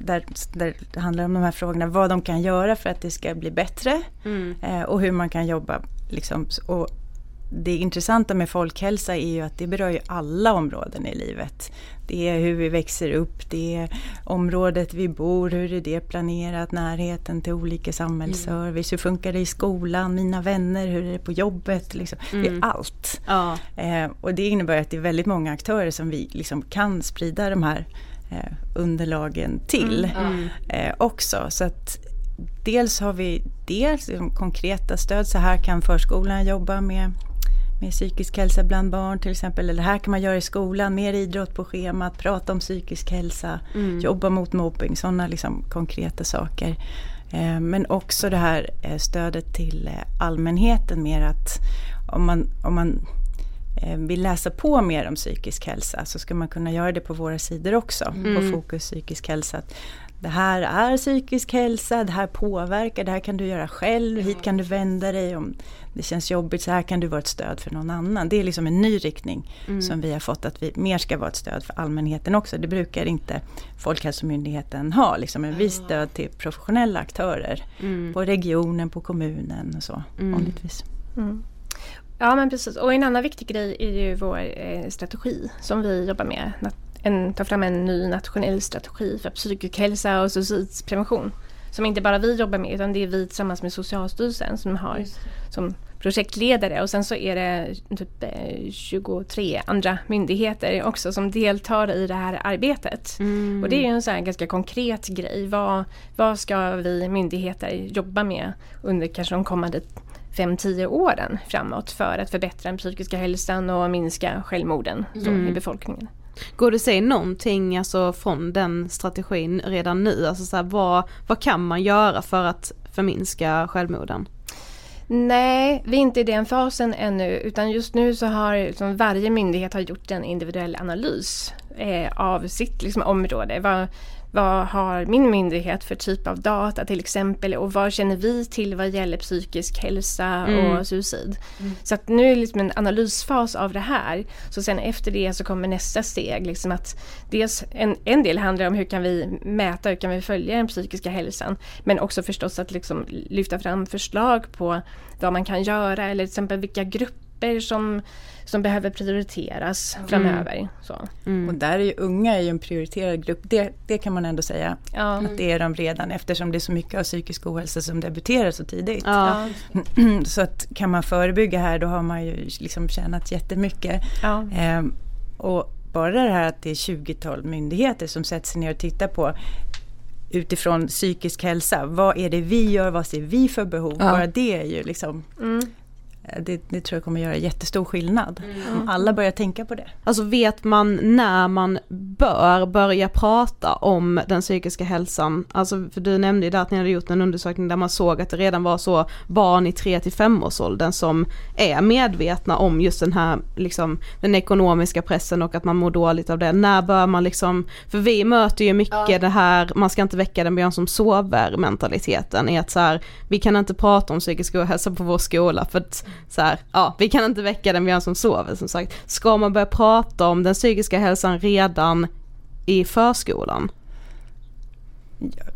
[SPEAKER 3] där, där det handlar om de här frågorna, vad de kan göra för att det ska bli bättre mm. eh, och hur man kan jobba. Liksom, och det intressanta med folkhälsa är ju att det berör ju alla områden i livet. Det är hur vi växer upp, det är området vi bor, hur är det planerat, närheten till olika samhällsservice, hur funkar det i skolan, mina vänner, hur är det på jobbet, liksom. mm. det är mm. allt. Ja. Eh, och det innebär att det är väldigt många aktörer som vi liksom kan sprida de här eh, underlagen till mm. eh, också. Så att dels har vi dels liksom konkreta stöd, så här kan förskolan jobba med med psykisk hälsa bland barn till exempel. Eller här kan man göra i skolan, mer idrott på schemat, prata om psykisk hälsa, mm. jobba mot mobbing, sådana liksom konkreta saker. Eh, men också det här eh, stödet till eh, allmänheten mer att om man, om man vill läsa på mer om psykisk hälsa så ska man kunna göra det på våra sidor också, mm. på Fokus psykisk hälsa det här är psykisk hälsa, det här påverkar, det här kan du göra själv, hit kan du vända dig om det känns jobbigt, så här kan du vara ett stöd för någon annan. Det är liksom en ny riktning mm. som vi har fått att vi mer ska vara ett stöd för allmänheten också. Det brukar inte Folkhälsomyndigheten ha, liksom en viss stöd till professionella aktörer mm. på regionen, på kommunen och så mm. vanligtvis. Mm.
[SPEAKER 5] Ja men precis och en annan viktig grej är ju vår eh, strategi som vi jobbar med en, ta fram en ny nationell strategi för psykisk hälsa och suicidprevention. Som inte bara vi jobbar med utan det är vi tillsammans med Socialstyrelsen som har som projektledare och sen så är det typ 23 eh, andra myndigheter också som deltar i det här arbetet. Mm. Och det är ju en här ganska konkret grej. Vad, vad ska vi myndigheter jobba med under kanske de kommande 5-10 åren framåt för att förbättra den psykiska hälsan och minska självmorden mm. i befolkningen.
[SPEAKER 1] Går det att säga någonting alltså, från den strategin redan nu? Alltså, så här, vad, vad kan man göra för att förminska självmorden?
[SPEAKER 5] Nej, vi är inte i den fasen ännu utan just nu så har liksom, varje myndighet har gjort en individuell analys eh, av sitt liksom, område. Vad, vad har min myndighet för typ av data till exempel och vad känner vi till vad gäller psykisk hälsa
[SPEAKER 1] Mm.
[SPEAKER 5] och suicid. Så att nu är det liksom en analysfas av det här. Så sen efter det så kommer nästa steg. Liksom att dels en, en del handlar om hur kan vi mäta, hur kan vi följa den psykiska hälsan. Men också förstås att liksom lyfta fram förslag på vad man kan göra eller till exempel vilka grupper som, som behöver prioriteras framöver. Så.
[SPEAKER 3] Och där är ju unga är ju en prioriterad grupp, det, det kan man ändå säga.
[SPEAKER 5] Ja.
[SPEAKER 3] Att det är de redan eftersom det är så mycket av psykisk ohälsa som debuterar så tidigt.
[SPEAKER 1] Ja.
[SPEAKER 3] så att kan man förebygga här då har man ju liksom tjänat jättemycket.
[SPEAKER 5] Ja.
[SPEAKER 3] Ehm, och bara det här att det är 20-tal myndigheter som sätter sig ner och tittar på utifrån psykisk hälsa. Vad är det vi gör? Vad ser vi för behov?
[SPEAKER 4] Ja.
[SPEAKER 3] Bara det är ju liksom
[SPEAKER 5] Mm.
[SPEAKER 3] Eh, det, det tror jag kommer göra jättestor skillnad. Om alla börjar tänka på det.
[SPEAKER 1] Alltså vet man när man bör börja prata om den psykiska hälsan? Alltså för du nämnde ju där att ni hade gjort en undersökning där man såg att det redan var så barn i 3 till 5 årsåldern som är medvetna om just den här liksom den ekonomiska pressen och att man mår dåligt av det. När bör man liksom, för vi möter ju mycket det här, man ska inte väcka den björn som sover mentaliteten i att så här, vi kan inte prata om psykisk ohälsa på vår skola för att så här, ja vi kan inte väcka den björn som sover som sagt. Ska man börja prata om den psykiska hälsan redan i förskolan?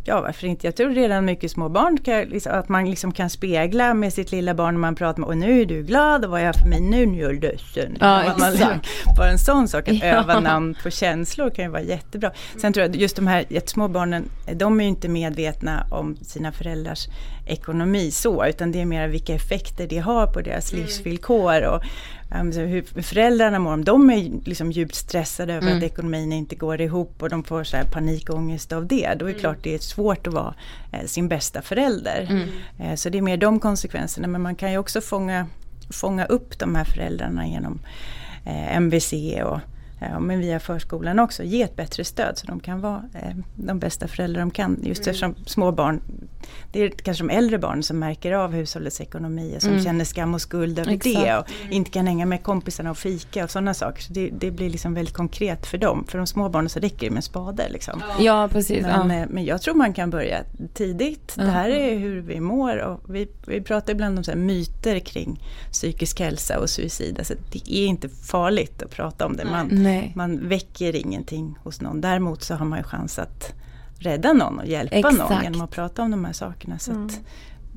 [SPEAKER 3] Ja, varför inte? Jag tror redan mycket små barn kan, liksom, att man liksom kan spegla med sitt lilla barn när man pratar med och nu är du glad och vad är jag för mig nu, nu är du ledsen.
[SPEAKER 4] Ja,
[SPEAKER 3] man,
[SPEAKER 4] exakt.
[SPEAKER 3] bara en sån sak, att
[SPEAKER 4] Ja.
[SPEAKER 3] öva namn på känslor kan ju vara jättebra. Sen tror jag just de här jättesmå barnen, de är ju inte medvetna om sina föräldrars ekonomi så, utan det är mer vilka effekter det har på deras livsvillkor och hur föräldrarna mår. Om de är liksom djupt stressade över
[SPEAKER 4] Mm.
[SPEAKER 3] att ekonomin inte går ihop och de får så här panikångest av det, då är det klart det är svårt att vara eh, sin bästa förälder.
[SPEAKER 4] Mm.
[SPEAKER 3] Eh, så det är mer de konsekvenserna, men man kan ju också fånga, fånga upp de här föräldrarna genom eh, MVC och Ja, men via förskolan också, ge ett bättre stöd så de kan vara eh, de bästa föräldrar de kan. Just eftersom små barn, det är kanske de äldre barn som märker av hushållets ekonomi och som
[SPEAKER 4] Mm.
[SPEAKER 3] känner skam och skuld över
[SPEAKER 4] Exakt.
[SPEAKER 3] det och inte kan hänga med kompisarna och fika och sådana saker. Så det, det blir liksom väldigt konkret för dem. För de små barnen så räcker det med spade. Liksom.
[SPEAKER 4] Ja precis.
[SPEAKER 3] Men,
[SPEAKER 4] ja.
[SPEAKER 3] eh, men jag tror man kan börja tidigt. Det här är hur vi mår och vi, vi pratar ibland om så här myter kring psykisk hälsa och suicid. Alltså, det är inte farligt att prata om det. Man,
[SPEAKER 4] Nej.
[SPEAKER 3] man väcker ingenting hos någon. Däremot så har man ju chans att rädda någon och hjälpa någon
[SPEAKER 4] Exakt.
[SPEAKER 3] genom att prata om de här sakerna. Så att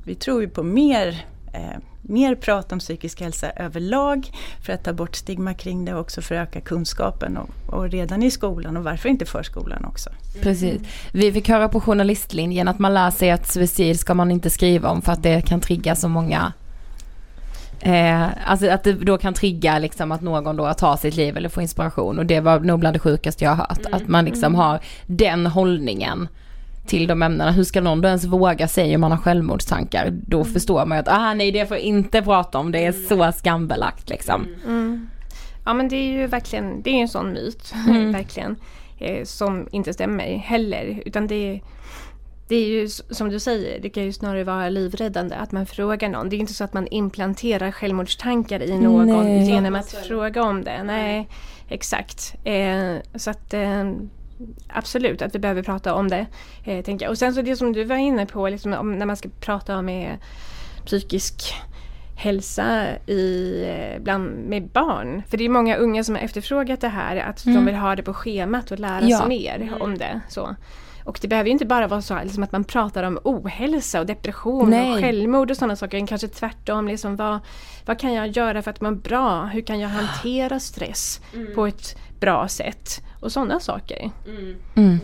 [SPEAKER 3] vi tror ju på mer, eh, mer prat om psykisk hälsa överlag för att ta bort stigma kring det och också för att öka kunskapen och, och redan i skolan och varför inte förskolan också.
[SPEAKER 4] Precis. Vi fick höra på journalistlinjen att man lär sig att suicid ska man inte skriva om för att det kan trigga så många Eh, alltså att det då kan trigga liksom att någon då tar sitt liv eller får inspiration och det var nog bland det sjukaste jag har hört. Att man liksom har den hållningen till de ämnena. Hur ska någon då ens våga säga om man har självmordstankar? Då förstår man ju att ah, nej det får jag inte prata om, det är så skambelagt liksom.
[SPEAKER 5] Mm. Ja men det är ju verkligen, det är ju en sån myt,
[SPEAKER 4] Mm.
[SPEAKER 5] verkligen. Eh, som inte stämmer heller. Utan det, det är ju som du säger, det kan ju snarare vara livräddande att man frågar någon. Det är ju inte så att man implanterar självmordstankar i någon
[SPEAKER 4] Nej.
[SPEAKER 5] genom att fråga om det. Nej, exakt. Eh, så att eh, absolut att vi behöver prata om det. Eh, tänker jag. Och sen så det som du var inne på, liksom, om, när man ska prata om eh, psykisk hälsa i, eh, bland, med barn. För det är många unga som har efterfrågat det här, att
[SPEAKER 4] Mm.
[SPEAKER 5] de vill ha det på schemat och lära
[SPEAKER 4] Ja.
[SPEAKER 5] sig mer om det. Så. Och det behöver ju inte bara vara så liksom att man pratar om ohälsa och depression
[SPEAKER 4] Nej.
[SPEAKER 5] och självmord och sådana saker. Kanske tvärtom, liksom, vad, vad kan jag göra för att må bra? Hur kan jag hantera stress på ett bra sätt? Och sådana saker.
[SPEAKER 4] Mm.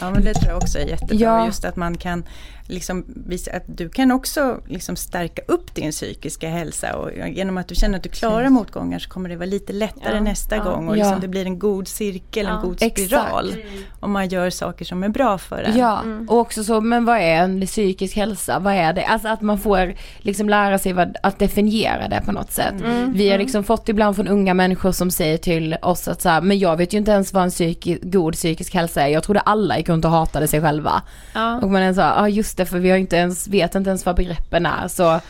[SPEAKER 3] Ja men det tror jag också är jättebra.
[SPEAKER 4] Ja.
[SPEAKER 3] Just att man kan liksom visa att du kan också liksom stärka upp din psykiska hälsa. Och genom att du känner att du klarar motgångar så kommer det vara lite lättare
[SPEAKER 5] Ja.
[SPEAKER 3] nästa
[SPEAKER 5] Ja.
[SPEAKER 3] gång. Och
[SPEAKER 4] Ja.
[SPEAKER 3] liksom det blir en god cirkel,
[SPEAKER 5] Ja.
[SPEAKER 3] en god
[SPEAKER 4] Exakt.
[SPEAKER 3] spiral. Om man gör saker som är bra för en.
[SPEAKER 4] Ja, och också så, men vad är en psykisk hälsa? Vad är det? Alltså att man får liksom lära sig vad, att definiera det på något sätt. Vi har liksom fått ibland från unga människor som säger till oss att så här, men jag vet ju inte ens vad en psyki, god psykisk hälsa är. Jag trodde alla gick runt och hatade sig själva.
[SPEAKER 5] Ja.
[SPEAKER 4] Och man är så här, ja just det för vi har inte ens, vet inte ens vad begreppen är. Så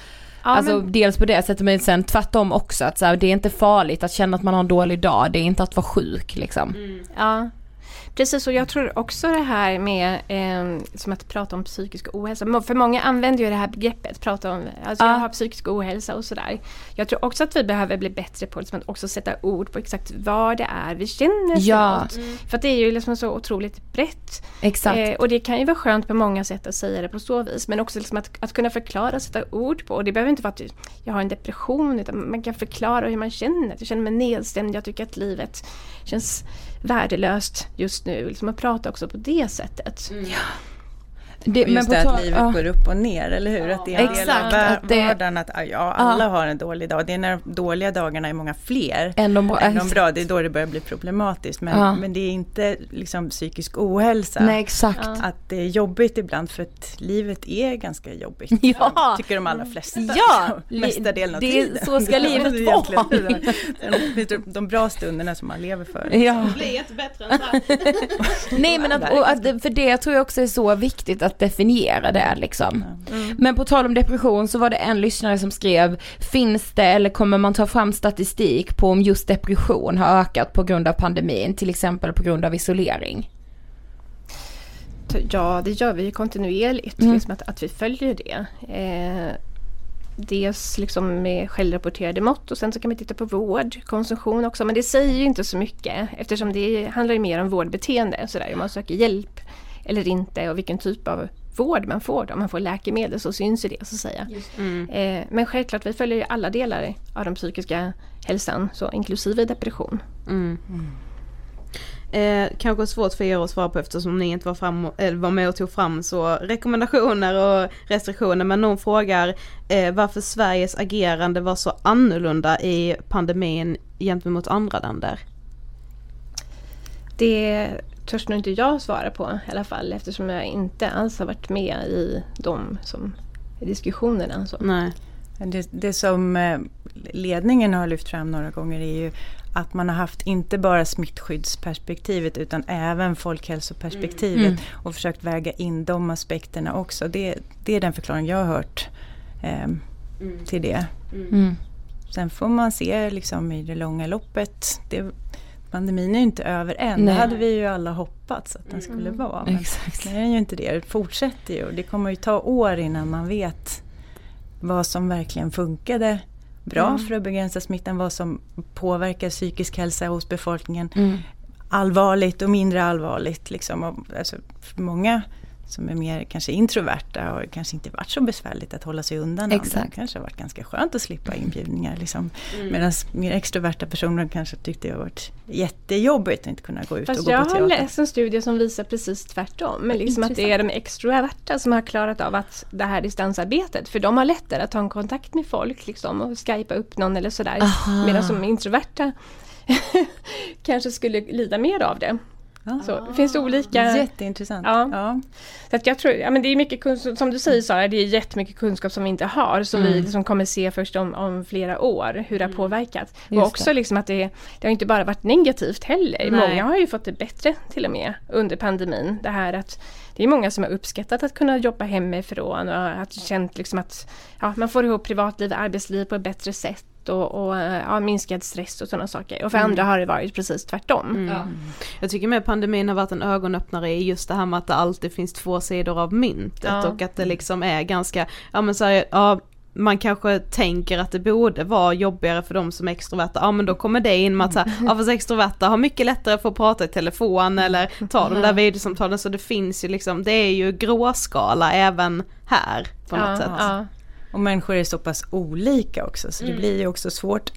[SPEAKER 4] alltså
[SPEAKER 5] men-
[SPEAKER 4] dels på det sättet men sen tvärtom också att så här, det är inte farligt att känna att man har en dålig dag. Det är inte att vara sjuk liksom.
[SPEAKER 5] Ja. Precis, och jag tror också det här med eh, som att prata om psykisk ohälsa. För många använder ju det här begreppet, prata om alltså
[SPEAKER 4] Ja.
[SPEAKER 5] jag har psykisk ohälsa och sådär. Jag tror också att vi behöver bli bättre på liksom, att också sätta ord på exakt vad det är vi känner för
[SPEAKER 4] Ja.
[SPEAKER 5] För att det är ju liksom så otroligt brett.
[SPEAKER 4] Exakt.
[SPEAKER 5] Eh, och det kan ju vara skönt på många sätt att säga det på så vis. Men också liksom att, att kunna förklara, sätta ord på. Och det behöver inte vara att jag har en depression utan man kan förklara hur man känner. Jag känner mig nedstämd, jag tycker att livet känns värdelöst just nu. Liksom att prata också på det sättet. Mm.
[SPEAKER 4] Det,
[SPEAKER 3] Och just det att livet
[SPEAKER 4] ja.
[SPEAKER 3] går upp och ner, eller hur? Att det är en del av
[SPEAKER 4] Exakt,
[SPEAKER 3] var-
[SPEAKER 4] att det-
[SPEAKER 3] vardagen att ja, alla har en dålig dag. Det är när de dåliga dagarna är många fler
[SPEAKER 4] Än de bra-
[SPEAKER 3] än de
[SPEAKER 4] exakt.
[SPEAKER 3] bra. Det är då det börjar bli problematiskt. Men,
[SPEAKER 4] Ja.
[SPEAKER 3] men det är inte liksom psykisk ohälsa.
[SPEAKER 4] Nej exakt.
[SPEAKER 3] Att det är jobbigt ibland för att livet är ganska jobbigt.
[SPEAKER 4] Ja.
[SPEAKER 3] Tycker de allra flesta.
[SPEAKER 4] Ja,
[SPEAKER 3] mesta delen av
[SPEAKER 4] det är-
[SPEAKER 3] tiden.
[SPEAKER 4] så ska
[SPEAKER 3] Det
[SPEAKER 4] livet vara.
[SPEAKER 3] det. Det är De bra stunderna som man lever för.
[SPEAKER 4] Ja.
[SPEAKER 1] blir inte bättre än så.
[SPEAKER 4] Nej men att, och att, det- för det tror jag också är så viktigt att definiera det liksom. Men på tal om depression så var det en lyssnare som skrev, finns det eller kommer man ta fram statistik på om just depression har ökat på grund av pandemin, till exempel på grund av isolering?
[SPEAKER 5] Ja, det gör vi ju kontinuerligt.
[SPEAKER 4] Mm.
[SPEAKER 5] Liksom att, att vi följer det. Eh, dels liksom med självrapporterade mått och sen så kan vi titta på vård, konsumtion också. Men det säger ju inte så mycket eftersom det handlar ju mer om vårdbeteende. Sådär, om man söker hjälp eller inte och vilken typ av vård man får. då. Om man får läkemedel så syns ju det så att säga. Eh, men självklart, vi följer ju alla delar av den psykiska hälsan, så inklusive depression.
[SPEAKER 1] Mm. Eh, kanske svårt för er att svara på eftersom ni inte var, fram, eller var med och tog fram så rekommendationer och restriktioner men någon frågar eh, varför Sveriges agerande var så annorlunda i pandemin gentemot andra länder.
[SPEAKER 5] Det törs nog inte jag svara på i alla fall eftersom jag inte alls har varit med i de som, i diskussionerna. Så.
[SPEAKER 1] Nej.
[SPEAKER 3] Men Det, det som eh, ledningen har lyft fram några gånger är ju att man har haft inte bara smittskyddsperspektivet utan även folkhälsoperspektivet
[SPEAKER 4] Mm.
[SPEAKER 3] och försökt väga in de aspekterna också. Det, det är den förklaring jag har hört ehm, till det.
[SPEAKER 4] Mm.
[SPEAKER 3] Sen får man se liksom i det långa loppet. Det, pandemin är ju inte över än.
[SPEAKER 4] Nej.
[SPEAKER 3] Det hade vi ju alla hoppats att den skulle vara. Men
[SPEAKER 4] Exakt.
[SPEAKER 3] Det är ju inte det. Det fortsätter ju. Det kommer ju ta år innan man vet vad som verkligen funkade bra
[SPEAKER 4] Mm.
[SPEAKER 3] för att begränsa smittan, vad som påverkar psykisk hälsa hos befolkningen.
[SPEAKER 4] Mm.
[SPEAKER 3] Allvarligt och mindre allvarligt. Liksom. Alltså, för många som är mer kanske introverta har kanske inte varit så besvärligt att hålla sig undan andra.
[SPEAKER 4] Exakt.
[SPEAKER 3] Det kanske har varit ganska skönt att slippa inbjudningar. Liksom.
[SPEAKER 5] Mm.
[SPEAKER 3] Medan mer extroverta personer kanske tyckte det har varit jättejobbigt att inte kunna gå ut och
[SPEAKER 5] Fast
[SPEAKER 3] gå
[SPEAKER 5] jag
[SPEAKER 3] på
[SPEAKER 5] har
[SPEAKER 3] teater.
[SPEAKER 5] läst en studie som visar precis tvärtom. Men liksom att det är de extroverta som har klarat av att det här distansarbetet. För de har lättare att ta en kontakt med folk liksom, och skypa upp någon eller sådär. Medan som introverta kanske skulle lida mer av det.
[SPEAKER 3] Ja.
[SPEAKER 5] Så det finns olika...
[SPEAKER 3] Jätteintressant.
[SPEAKER 5] Ja.
[SPEAKER 3] Ja.
[SPEAKER 5] Så att jag tror, ja men det är mycket kunskap, som du säger Sara, det är jättemycket kunskap som vi inte har, som vi liksom kommer se först om, om flera år, hur det har påverkat.
[SPEAKER 4] Just
[SPEAKER 5] och också liksom att det, det har inte bara varit negativt heller.
[SPEAKER 1] Nej.
[SPEAKER 5] Många har ju fått det bättre till och med under pandemin. Det här att det är många som har uppskattat att kunna jobba hemifrån och att känt liksom att ja, man får ihop privatliv och arbetsliv på ett bättre sätt och, och ja, minskad stress och sådana saker. Och för andra har det varit precis tvärtom.
[SPEAKER 1] Jag tycker med pandemin har varit en ögonöppnare i just det här med att det alltid finns två sidor av myntet
[SPEAKER 5] Ja.
[SPEAKER 1] och att det liksom är ganska, ja men så här, ja man kanske tänker att det borde vara jobbigare för de som är extroverta, ja men då kommer det in med att så här, ja fast extroverta har mycket lättare att prata i telefon eller ta de där videosamtalen så det finns ju liksom, det är ju gråskala även här på något
[SPEAKER 5] Ja,
[SPEAKER 1] sätt.
[SPEAKER 5] ja.
[SPEAKER 3] Och människor är så pass olika också så det blir ju också svårt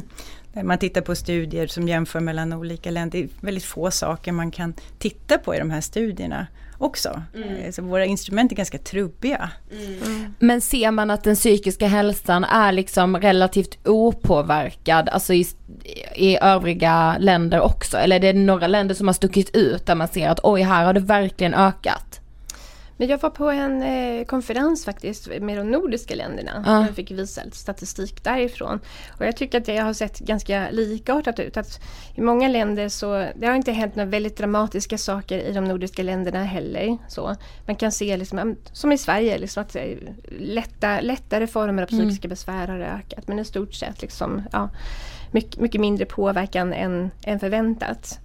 [SPEAKER 3] när man tittar på studier som jämför mellan olika länder. Det är väldigt få saker man kan titta på i de här studierna också. Eh, Så våra instrument är ganska trubbiga.
[SPEAKER 4] Men ser man att den psykiska hälsan är liksom relativt opåverkad, alltså i, i övriga länder också? Eller är det några länder som har stuckit ut där man ser att oj, här har det verkligen ökat?
[SPEAKER 5] Men jag var på en eh, konferens faktiskt med de nordiska länderna.
[SPEAKER 4] Ja.
[SPEAKER 5] Jag fick visa lite statistik därifrån. Och jag tycker att det har sett ganska likartat ut. Att I många länder så, det har inte hänt några väldigt dramatiska saker i de nordiska länderna heller. Så man kan se, liksom, som i Sverige, liksom att eh, lätta, lättare former av psykiska besvär har ökat. Men i stort sett liksom, ja, mycket, mycket mindre påverkan än, än förväntat.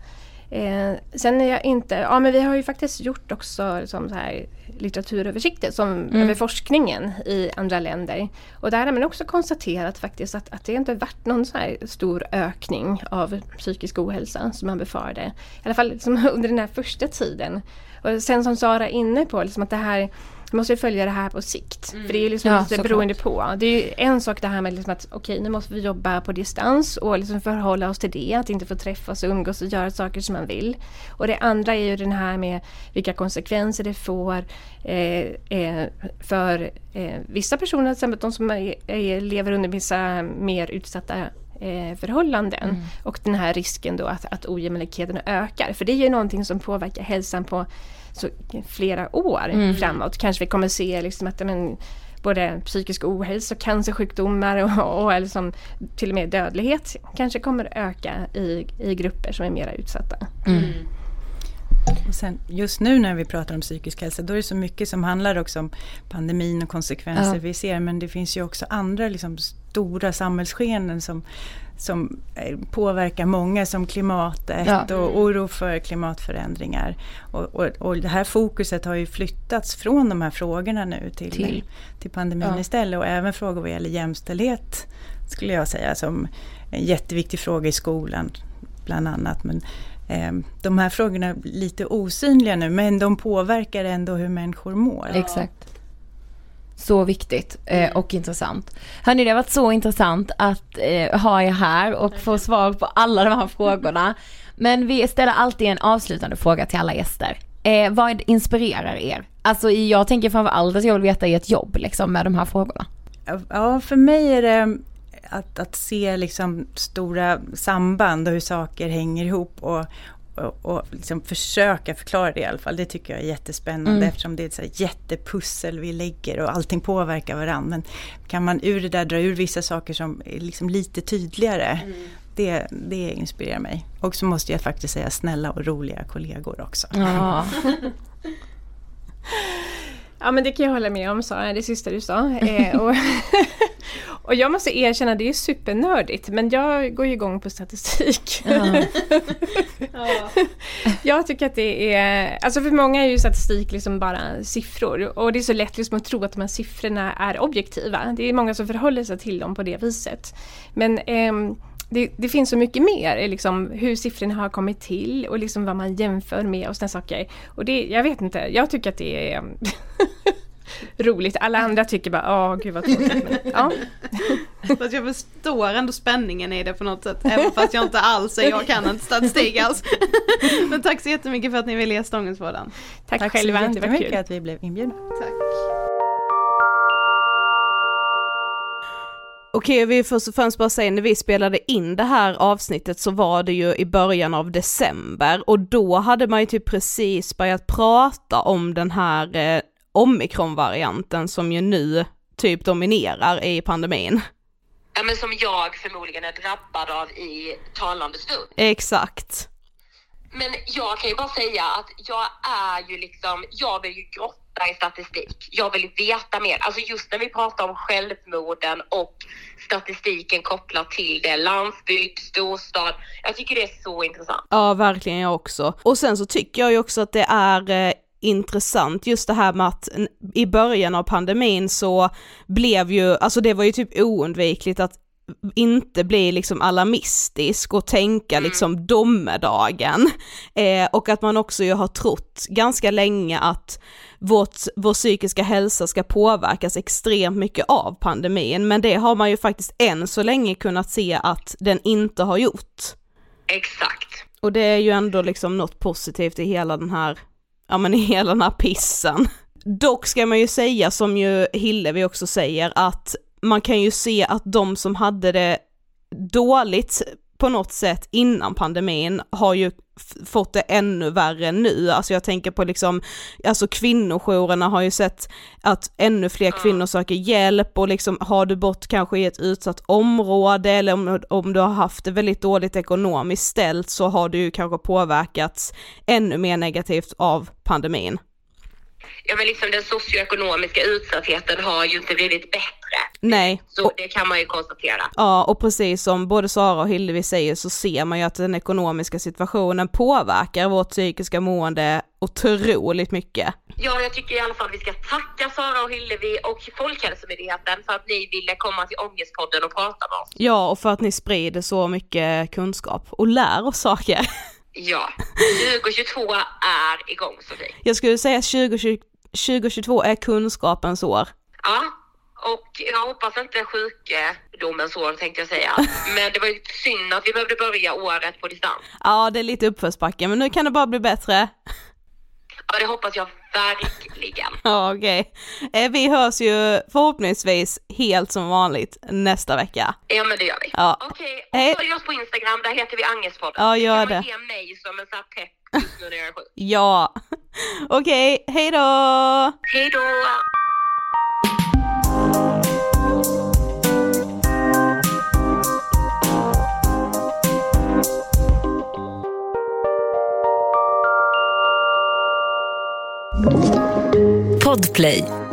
[SPEAKER 5] Eh, sen är jag inte, ja men vi har ju faktiskt gjort också liksom så här litteraturöversikter som,
[SPEAKER 4] Mm.
[SPEAKER 5] över forskningen i andra länder. Och där har man också konstaterat faktiskt att, att det inte varit någon så här stor ökning av psykisk ohälsa som man befarade. I alla fall liksom under den här första tiden. Och sen som Sara är inne på, liksom att det här man måste ju följa det här på sikt. För det är ju liksom
[SPEAKER 4] Ja,
[SPEAKER 5] lite beroende på. Det är ju en sak det här med liksom att okej nu måste vi jobba på distans och liksom förhålla oss till det. Att inte få träffas och umgås och göra saker som man vill. Och det andra är ju den här med vilka konsekvenser det får eh, eh, för eh, vissa personer, till exempel de som är, är, lever under vissa mer utsatta eh, förhållanden.
[SPEAKER 4] Mm.
[SPEAKER 5] Och den här risken då att, att ojämlikheten ökar. För det är ju någonting som påverkar hälsan på så, flera år
[SPEAKER 4] Mm.
[SPEAKER 5] framåt. Kanske vi kommer se liksom att men, både psykisk ohälsa cancersjukdomar och, och liksom, till och med dödlighet kanske kommer öka i, i grupper som är mera utsatta.
[SPEAKER 3] Och sen, just nu när vi pratar om psykisk hälsa, då är det så mycket som handlar också om pandemin och konsekvenser
[SPEAKER 4] Ja.
[SPEAKER 3] vi ser. Men det finns ju också andra liksom, stora samhällsskeenden som, som eh, påverkar många, som klimatet
[SPEAKER 4] Ja.
[SPEAKER 3] och oro för klimatförändringar. Och, och, och det här fokuset har ju flyttats från de här frågorna nu till,
[SPEAKER 4] Till.
[SPEAKER 3] till, pandemin
[SPEAKER 4] Ja.
[SPEAKER 3] istället. Och även frågor vad gäller jämställdhet skulle jag säga som en jätteviktig fråga i skolan bland annat. Men, eh, de här frågorna är lite osynliga nu men de påverkar ändå hur människor mår.
[SPEAKER 4] Exakt. Så viktigt eh, och intressant. Hörni, det har varit så intressant att eh, ha er här och få svar på alla de här frågorna. Men vi ställer alltid en avslutande fråga till alla gäster. Eh, vad inspirerar er? Alltså jag tänker framför allt att jag vill veta i ett jobb liksom med de här frågorna.
[SPEAKER 3] Ja, för mig är det att, att se liksom stora samband och hur saker hänger ihop och, och, och liksom försöka förklara det i alla fall. Det tycker jag är jättespännande
[SPEAKER 4] Mm.
[SPEAKER 3] eftersom det är ett jättepussel vi lägger och allting påverkar varandra. Men kan man ur det där dra ur vissa saker som är liksom lite tydligare, det, det inspirerar mig. Och så måste jag faktiskt säga snälla och roliga kollegor också.
[SPEAKER 4] Ja.
[SPEAKER 5] Ja men det kan jag hålla med om Sara, det sista du sa. Eh, och, och jag måste erkänna, det är supernördigt men jag går ju igång på statistik. jag tycker att det är, alltså för många är ju statistik liksom bara siffror och det är så lätt liksom att tro att de här siffrorna är objektiva. Det är många som förhåller sig till dem på det viset. Men ehm, det, det finns så mycket mer, eh, liksom, hur siffrorna har kommit till och liksom vad man jämför med och sådana saker. Och det, jag vet inte, jag tycker att det är roligt. Alla andra tycker bara, åh gud vad tråkigt. Men, ja.
[SPEAKER 1] Fast jag förstår ändå spänningen i det på något sätt. Även fast jag inte alls är, jag kan inte statistik alls. Men tack så jättemycket för att ni ville gästa Ångestpodden.
[SPEAKER 5] Tack,
[SPEAKER 3] Tack
[SPEAKER 5] själva,
[SPEAKER 3] så
[SPEAKER 5] det var
[SPEAKER 3] jättemycket
[SPEAKER 5] kul.
[SPEAKER 3] att vi blev inbjudna.
[SPEAKER 1] Tack. Okej, jag vill först och främst bara säga när vi spelade in det här avsnittet så var det ju i början av december och då hade man ju typ precis börjat prata om den här eh, omikronvarianten som ju nu typ dominerar i pandemin.
[SPEAKER 2] Ja, men som jag förmodligen är drabbad av i talande stund.
[SPEAKER 1] Exakt.
[SPEAKER 2] Men jag kan ju bara säga att jag är ju liksom, jag vill ju grotta i statistik. Jag vill veta mer. Alltså just när vi pratar om självmorden och statistiken kopplat till det, landsbygd, storstad. Jag tycker det är så intressant.
[SPEAKER 1] Ja, verkligen jag också. Och sen så tycker jag ju också att det är eh, intressant just det här med att i början av pandemin så blev ju, alltså det var ju typ oundvikligt att inte bli liksom alarmistisk och tänka liksom domedagen. Eh, och att man också ju har trott ganska länge att vårt, vår psykiska hälsa ska påverkas extremt mycket av pandemin, men det har man ju faktiskt än så länge kunnat se att den inte har gjort.
[SPEAKER 2] Exakt.
[SPEAKER 1] Och det är ju ändå liksom något positivt i hela den här, ja men i hela den här pissen. Dock ska man ju säga som ju Hillevi också säger att man kan ju se att de som hade det dåligt på något sätt innan pandemin har ju fått det ännu värre nu. Alltså jag tänker på liksom, alltså kvinnojourerna har ju sett att ännu fler kvinnor söker hjälp och liksom har du bott kanske i ett utsatt område eller om, om du har haft det väldigt dåligt ekonomiskt ställt så har du ju kanske påverkats ännu mer negativt av pandemin.
[SPEAKER 2] Ja men liksom den socioekonomiska utsattheten har ju inte blivit bättre
[SPEAKER 1] Nej.
[SPEAKER 2] Så det kan man ju konstatera.
[SPEAKER 1] Ja, och precis som både Sara och Hillevi säger så ser man ju att den ekonomiska situationen påverkar vårt psykiska mående otroligt mycket.
[SPEAKER 2] Ja, jag tycker i alla fall vi ska tacka Sara och Hillevi och Folkhälsomyndigheten för att ni ville komma till Ångestpodden och prata med oss.
[SPEAKER 1] Ja, och för att ni sprider så mycket kunskap och lär oss saker.
[SPEAKER 2] Ja, 2022 är igång Sofie.
[SPEAKER 1] Jag skulle säga att 2020, 2022 är kunskapens år.
[SPEAKER 2] Ja, och jag hoppas inte sjukdomens år tänkte jag säga. Men det var ju synd att vi behövde börja året på distans.
[SPEAKER 1] Ja, det är lite uppförsbacke, men nu kan det bara bli bättre.
[SPEAKER 2] Ja, det hoppas jag verkligen.
[SPEAKER 1] Ja, okej. Okay. Vi hörs ju förhoppningsvis helt som vanligt nästa vecka.
[SPEAKER 2] Ja, men det gör vi.
[SPEAKER 1] Ja.
[SPEAKER 2] Okej, okay. och följ oss på Instagram, där heter vi Angestpodden.
[SPEAKER 1] Ja, gör det.
[SPEAKER 2] Kan man ge mig som en sån här pepp just nu när jag är sjuk.
[SPEAKER 1] Ja. Okej, okay, hej då!
[SPEAKER 2] Hej då!
[SPEAKER 6] Podplay.